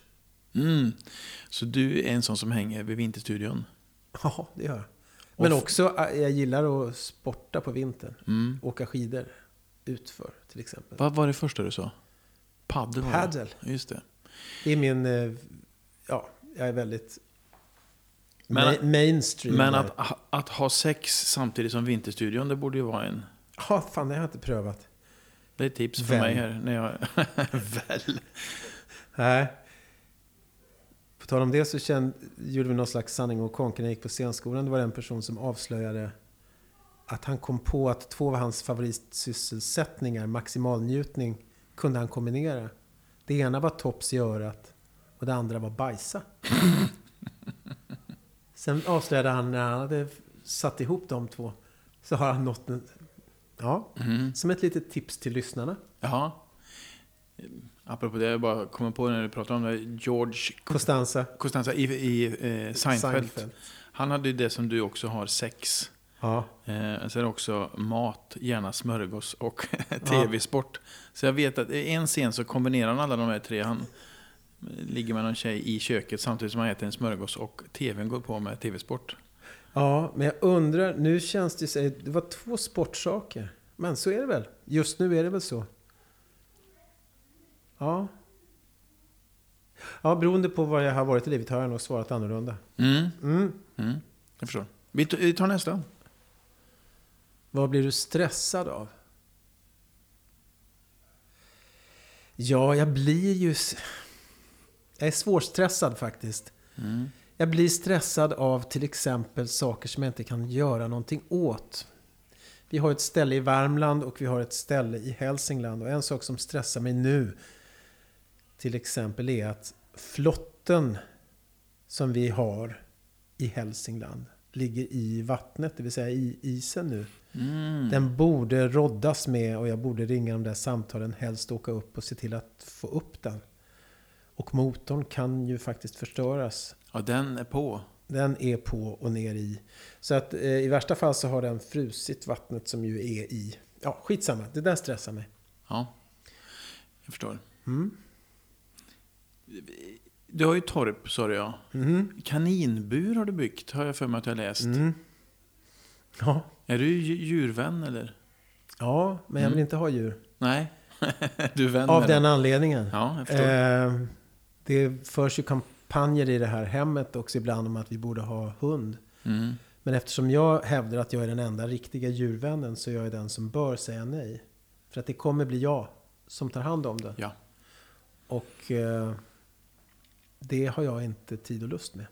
Mm. Så du är en sån som hänger vid Vinterstudion? Ja, det gör jag. Men också, äh, jag gillar att sporta på vintern. Mm. Åka skidor utför till exempel. Vad var det första du sa? Paddel. Paddle. Just det. Det är min... eh, Ja, jag är väldigt... Men- ma- mainstream. Men att, ha- att ha sex samtidigt som Vinterstudion, det borde ju vara en... Ja, fan det har jag inte prövat. Det är ett tips för Väl. mig här. När jag, [laughs] väl. Nej. På tal om det så kände, gjorde vi någon slags sanning och konk när jag gick på scenskolan. Det var en person som avslöjade att han kom på att två av hans favoritsysselsättningar, maximalnjutning, kunde han kombinera. Det ena var tops i örat och det andra var bajsa. Sen avslöjade han när han hade satt ihop de två så har han nått en... Ja, Mm. som ett litet tips till lyssnarna. Jaha. Apropå det, jag bara kommer på när du pratar om det. George Costanza. Costanza i, i eh, Seinfeld. Seinfeld. Han hade ju det som du också har, sex. Ja. Eh, sen också mat, gärna smörgås och [laughs] tv-sport. Så jag vet att i en scen så kombinerar han alla de här tre. Han ligger med någon tjej i köket samtidigt som han äter en smörgås och tvn går på med tv-sport. Ja, men jag undrar, nu känns det så, det var två sportsaker. Men så är det väl? Just nu är det väl så? Ja. Ja, beroende på vad jag har varit i livet har jag nog svarat annorlunda. Mm, Mm. mm, jag förstår. Vi tar nästa. Vad blir du stressad av? Ja, jag blir ju... Jag är svårstressad faktiskt. Mm. Jag blir stressad av till exempel saker som jag inte kan göra någonting åt. Vi har ett ställe i Värmland och vi har ett ställe i Hälsingland. Och en sak som stressar mig nu till exempel är att flotten som vi har i Hälsingland ligger i vattnet, det vill säga i isen nu. Mm. Den borde roddas med och jag borde ringa de där samtalen, helst åka upp och se till att få upp den. Och motorn kan ju faktiskt förstöras. Ja, den är på. Den är på och ner i. Så att eh, i värsta fall så har den frusit vattnet som ju är i. Ja, skitsamma. Det där stressar mig. Ja, jag förstår. Mm. Du har ju torp, sa du ja. Mhm. Kaninbur har du byggt, har jag för mig att jag läst. Mm. Ja. Är du dju- djurvän eller? ja, men jag vill inte ha djur. Nej, [laughs] du är vän Av den anledningen. Ja, jag förstår. Eh, det förs ju kampanjer i det här hemmet också ibland om att vi borde ha hund. Mm. Men eftersom jag hävdar att jag är den enda riktiga djurvännen så är jag den som bör säga nej. För att det kommer bli jag som tar hand om det. Ja. Och eh, det har jag inte tid och lust med.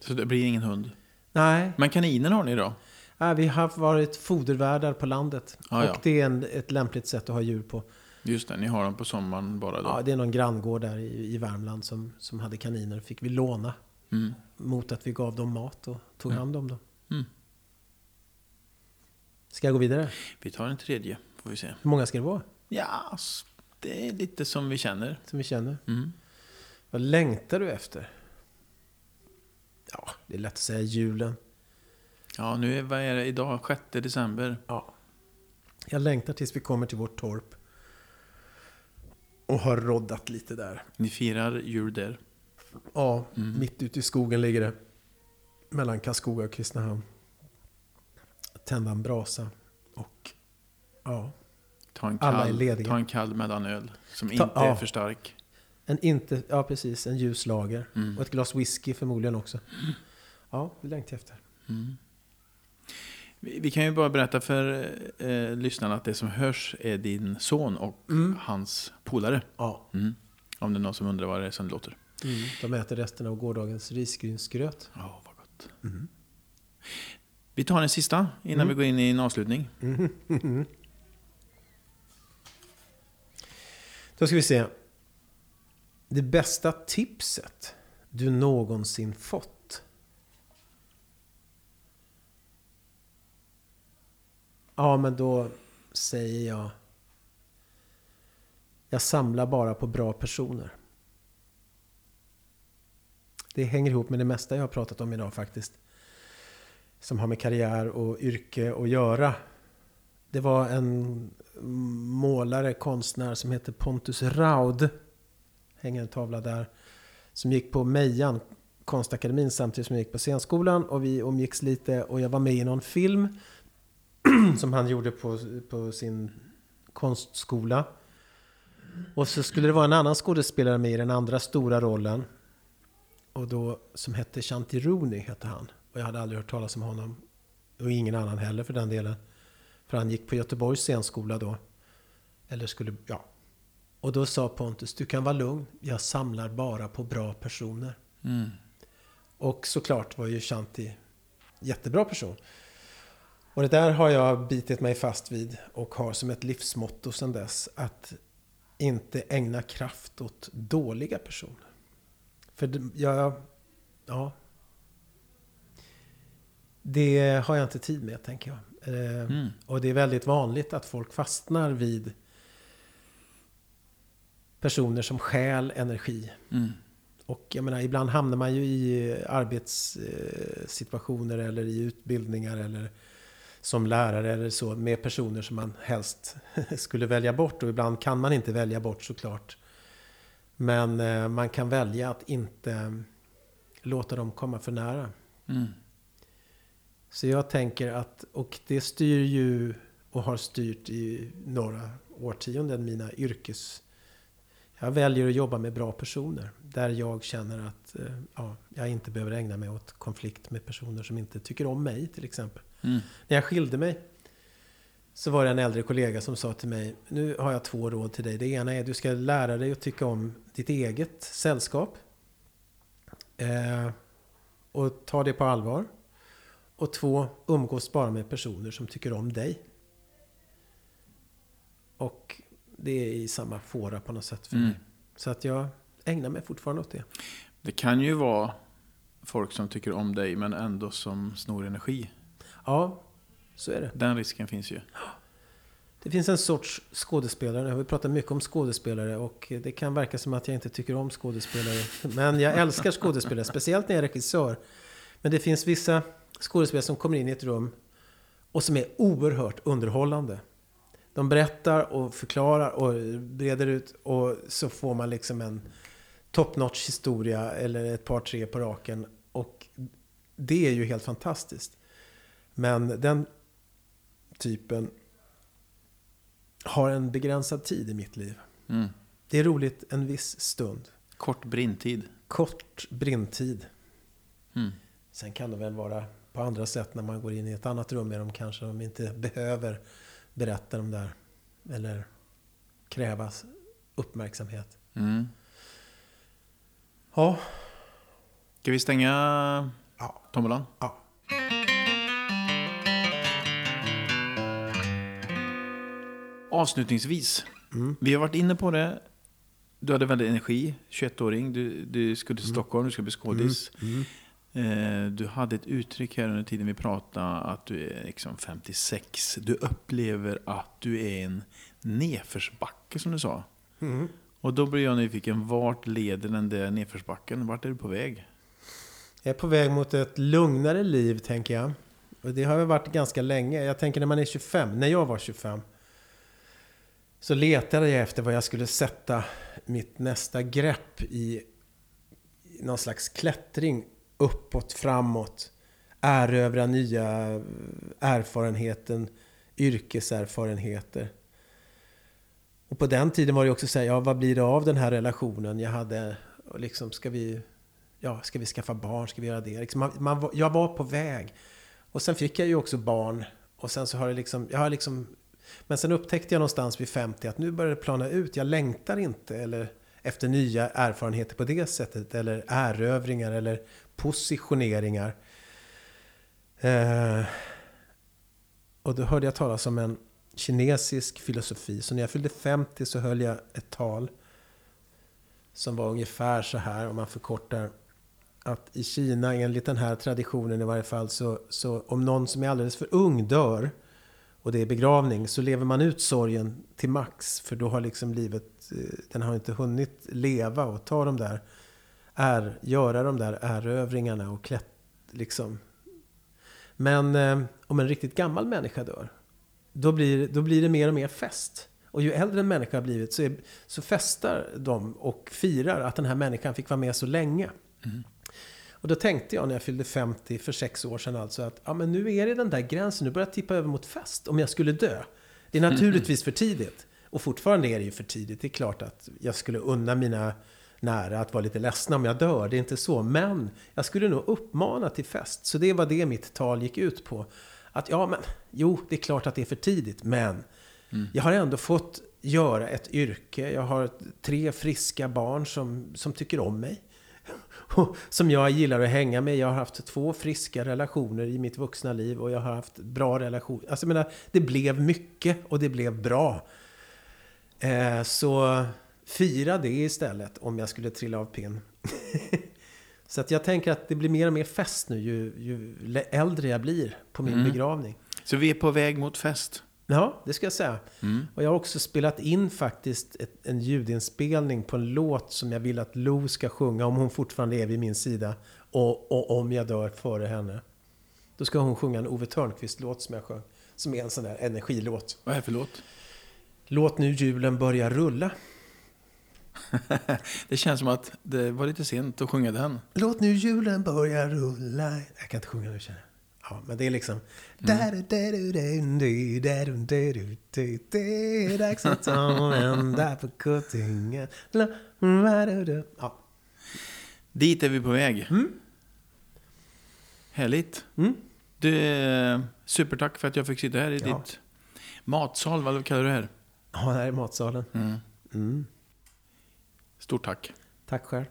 Så det blir ingen hund. Nej, Men kaniner har ni då? nej vi har varit fodervärdar på landet. Ah, ja. Och det är en, ett lämpligt sätt att ha djur på. Just det, ni har dem på sommaren bara då? Ja, det är någon granngård där i, i Värmland som, som hade kaniner. Fick vi låna Mm. mot att vi gav dem mat och tog hand om dem. Mm. Ska jag gå vidare? Vi tar en tredje, får vi se. Hur många ska det vara Ja, det är lite som vi känner. som vi känner? Mm. Vad längtar du efter? Ja, det är lätt att säga julen. Ja, nu är, vad är det idag? 6 december. Ja. Jag längtar tills vi kommer till vårt torp. Och har roddat lite där. Ni firar jul där. Ja, Mm. mitt ute i skogen ligger det. Mellan Karlskoga och Kristinehamn. Tända en brasa. Och ja, Ta en Alla är kall, lediga. ta en kall mellanöl som Ta- inte är ja. för stark. en inte, ja precis, en ljus lager. Mm. Och ett glas whisky förmodligen också. Ja, det längtar jag efter. Mm. Vi, vi kan ju bara berätta för eh, lyssnarna att det som hörs är din son och Mm. hans polare. Ja. Mm. Om det är någon som undrar vad det är som låter. Mm. De äter resten av gårdagens risgrynsgröt. Ja, vad gott. Vi tar en sista innan vi går in i en avslutning. [laughs] Då ska vi se. Det bästa tipset du någonsin fått? Ja, men då säger jag... Jag samlar bara på bra personer. Det hänger ihop med det mesta jag har pratat om idag faktiskt. Som har med karriär och yrke att göra. Det var en målare, konstnär som heter Pontus Raud. Hänger en tavla där. Som gick på Mejan, konstakademin, samtidigt som jag gick på scenskolan. Och vi umgicks lite och jag var med i någon film. [clears throat] som han gjorde på, på sin konstskola. Och så skulle det vara en annan skådespelare med i den andra stora rollen. Och då, som hette Shanti Rooney, hette han. Och jag hade aldrig hört talas om honom. Och ingen annan heller för den delen. För han gick på Göteborgs scenskola då. Eller skulle, ja. Och då sa Pontus, du kan vara lugn. Jag samlar bara på bra personer. Mm. Och såklart var ju Shanti jättebra person. Och det där har jag bitit mig fast vid och har som ett livsmotto sedan dess. Att inte ägna kraft åt dåliga personer. För jag... Ja. Det har jag inte tid med, tänker jag. Eh, Mm. Och det är väldigt vanligt att folk fastnar vid personer som stjäl energi. Mm. Och jag menar, ibland hamnar man ju i arbetssituationer eller i utbildningar eller som lärare eller så med personer som man helst [laughs] skulle välja bort. Och ibland kan man inte välja bort såklart. Men eh, man kan välja att inte låta dem komma för nära. Mm. Så jag tänker att, och det styr ju och har styrt i några årtionden mina yrkes... Jag väljer att jobba med bra personer. Där jag känner att eh, ja, jag inte behöver ägna mig åt konflikt med personer som inte tycker om mig till exempel. Mm. När jag skilde mig så var det en äldre kollega som sa till mig Nu har jag två råd till dig. Det ena är att du ska lära dig att tycka om ditt eget sällskap. Eh, och ta det på allvar. Och två, umgås bara med personer som tycker om dig. Och det är i samma fåra på något sätt för Mm. mig. Så att jag ägnar mig fortfarande åt det. Det kan ju vara folk som tycker om dig men ändå som snor energi. Ja, så är det. Den risken finns ju. Det finns en sorts skådespelare. Har pratat mycket om skådespelare och det kan verka som att jag inte tycker om skådespelare. Men jag älskar skådespelare, speciellt när jag är regissör. Men det finns vissa skådespelare som kommer in i ett rum och som är oerhört underhållande. De berättar och förklarar och breder ut och så får man liksom en top notch historia eller ett par tre på raken. Och det är ju helt fantastiskt. Men den typen har en begränsad tid i mitt liv. Mm. Det är roligt en viss stund. Kort brintid. Kort brintid. Mm. Sen kan det väl vara på andra sätt när man går in i ett annat rum med dem kanske de inte behöver berätta de där. Eller krävas uppmärksamhet. Mm. Ja, Ska vi stänga Ja. tombolan? ja. Avslutningsvis. Mm. Vi har varit inne på det. Du hade väldigt energi, 21-åring. Du, du skulle till Mm. Stockholm, du skulle bli skådis. Eh, du hade ett uttryck här under tiden vi pratade att du är liksom 56. Du upplever att du är en nedförsbacke som du sa. Mm. Och då blir jag nyfiken, vart leder den där nedförsbacken? Vart är du på väg? Jag är på väg mot ett lugnare liv, tänker jag. Och det har väl varit ganska länge. Jag tänker när man är 25, när jag var 25, så letade jag efter vad jag skulle sätta mitt nästa grepp i någon slags klättring uppåt, framåt. Erövra nya erfarenheten, yrkeserfarenheter. Och på den tiden var det också så här, ja vad blir det av den här relationen jag hade? Och liksom, ska vi ja, ska vi skaffa barn? Ska vi göra det? Liksom, man, man, jag var på väg. Och sen fick jag ju också barn. Och sen så har det liksom, jag har liksom... Men sen upptäckte jag någonstans vid 50 att nu börjar det plana ut. Jag längtar inte eller efter nya erfarenheter på det sättet. Eller erövringar eller positioneringar. Eh, och då hörde jag talas om en kinesisk filosofi. Så när jag fyllde 50 så höll jag ett tal som var ungefär så här, om man förkortar. Att i Kina, enligt den här traditionen i varje fall, så, så om någon som är alldeles för ung dör och det är begravning så lever man ut sorgen till max. För då har liksom livet, eh, den har inte hunnit leva och ta de där, är, göra de där erövringarna och klätt, liksom. Men eh, om en riktigt gammal människa dör, då blir, då blir det mer och mer fest. Och ju äldre en människa har blivit så, är, så festar de och firar att den här människan fick vara med så länge. Mm. Och då tänkte jag när jag fyllde 50 för sex år sedan alltså att ja, men nu är det den där gränsen, nu börjar jag tippa över mot fest om jag skulle dö. Det är naturligtvis för tidigt. Och fortfarande är det ju för tidigt. Det är klart att jag skulle unna mina nära att vara lite ledsna om jag dör. Det är inte så. Men jag skulle nog uppmana till fest. Så det var det mitt tal gick ut på. Att ja, men jo, det är klart att det är för tidigt. Men jag har ändå fått göra ett yrke. Jag har tre friska barn som, som tycker om mig. Som jag gillar att hänga med. Jag har haft två friska relationer i mitt vuxna liv och jag har haft bra relationer. Alltså jag menar, det blev mycket och det blev bra. Eh, så fira det istället om jag skulle trilla av pinn. [laughs] så att jag tänker att det blir mer och mer fest nu ju, ju äldre jag blir på min begravning. Så vi är på väg mot fest. Ja, det ska jag säga. Och jag har också spelat in faktiskt ett, en ljudinspelning på en låt som jag vill att Lo ska sjunga om hon fortfarande är vid min sida. Och, och om jag dör före henne. Då ska hon sjunga en Ove Thörnqvist-låt som jag sjöng. Som är en sån där energilåt. Vad är det för låt? Låt nu julen börja rulla. [laughs] Det känns som att det var lite sent att sjunga den. Låt nu julen börja rulla. Jag kan inte sjunga nu känner jag. Ja, men det är liksom... Dags att ta en där på kuttingen. Ja. Dit är vi på väg. Härligt. Mm. Du, supertack för att jag fick sitta här i Ja. ditt matsal. Vad kallar du det här? ja, här är matsalen. Mm. Mm. Stort tack. Tack själv.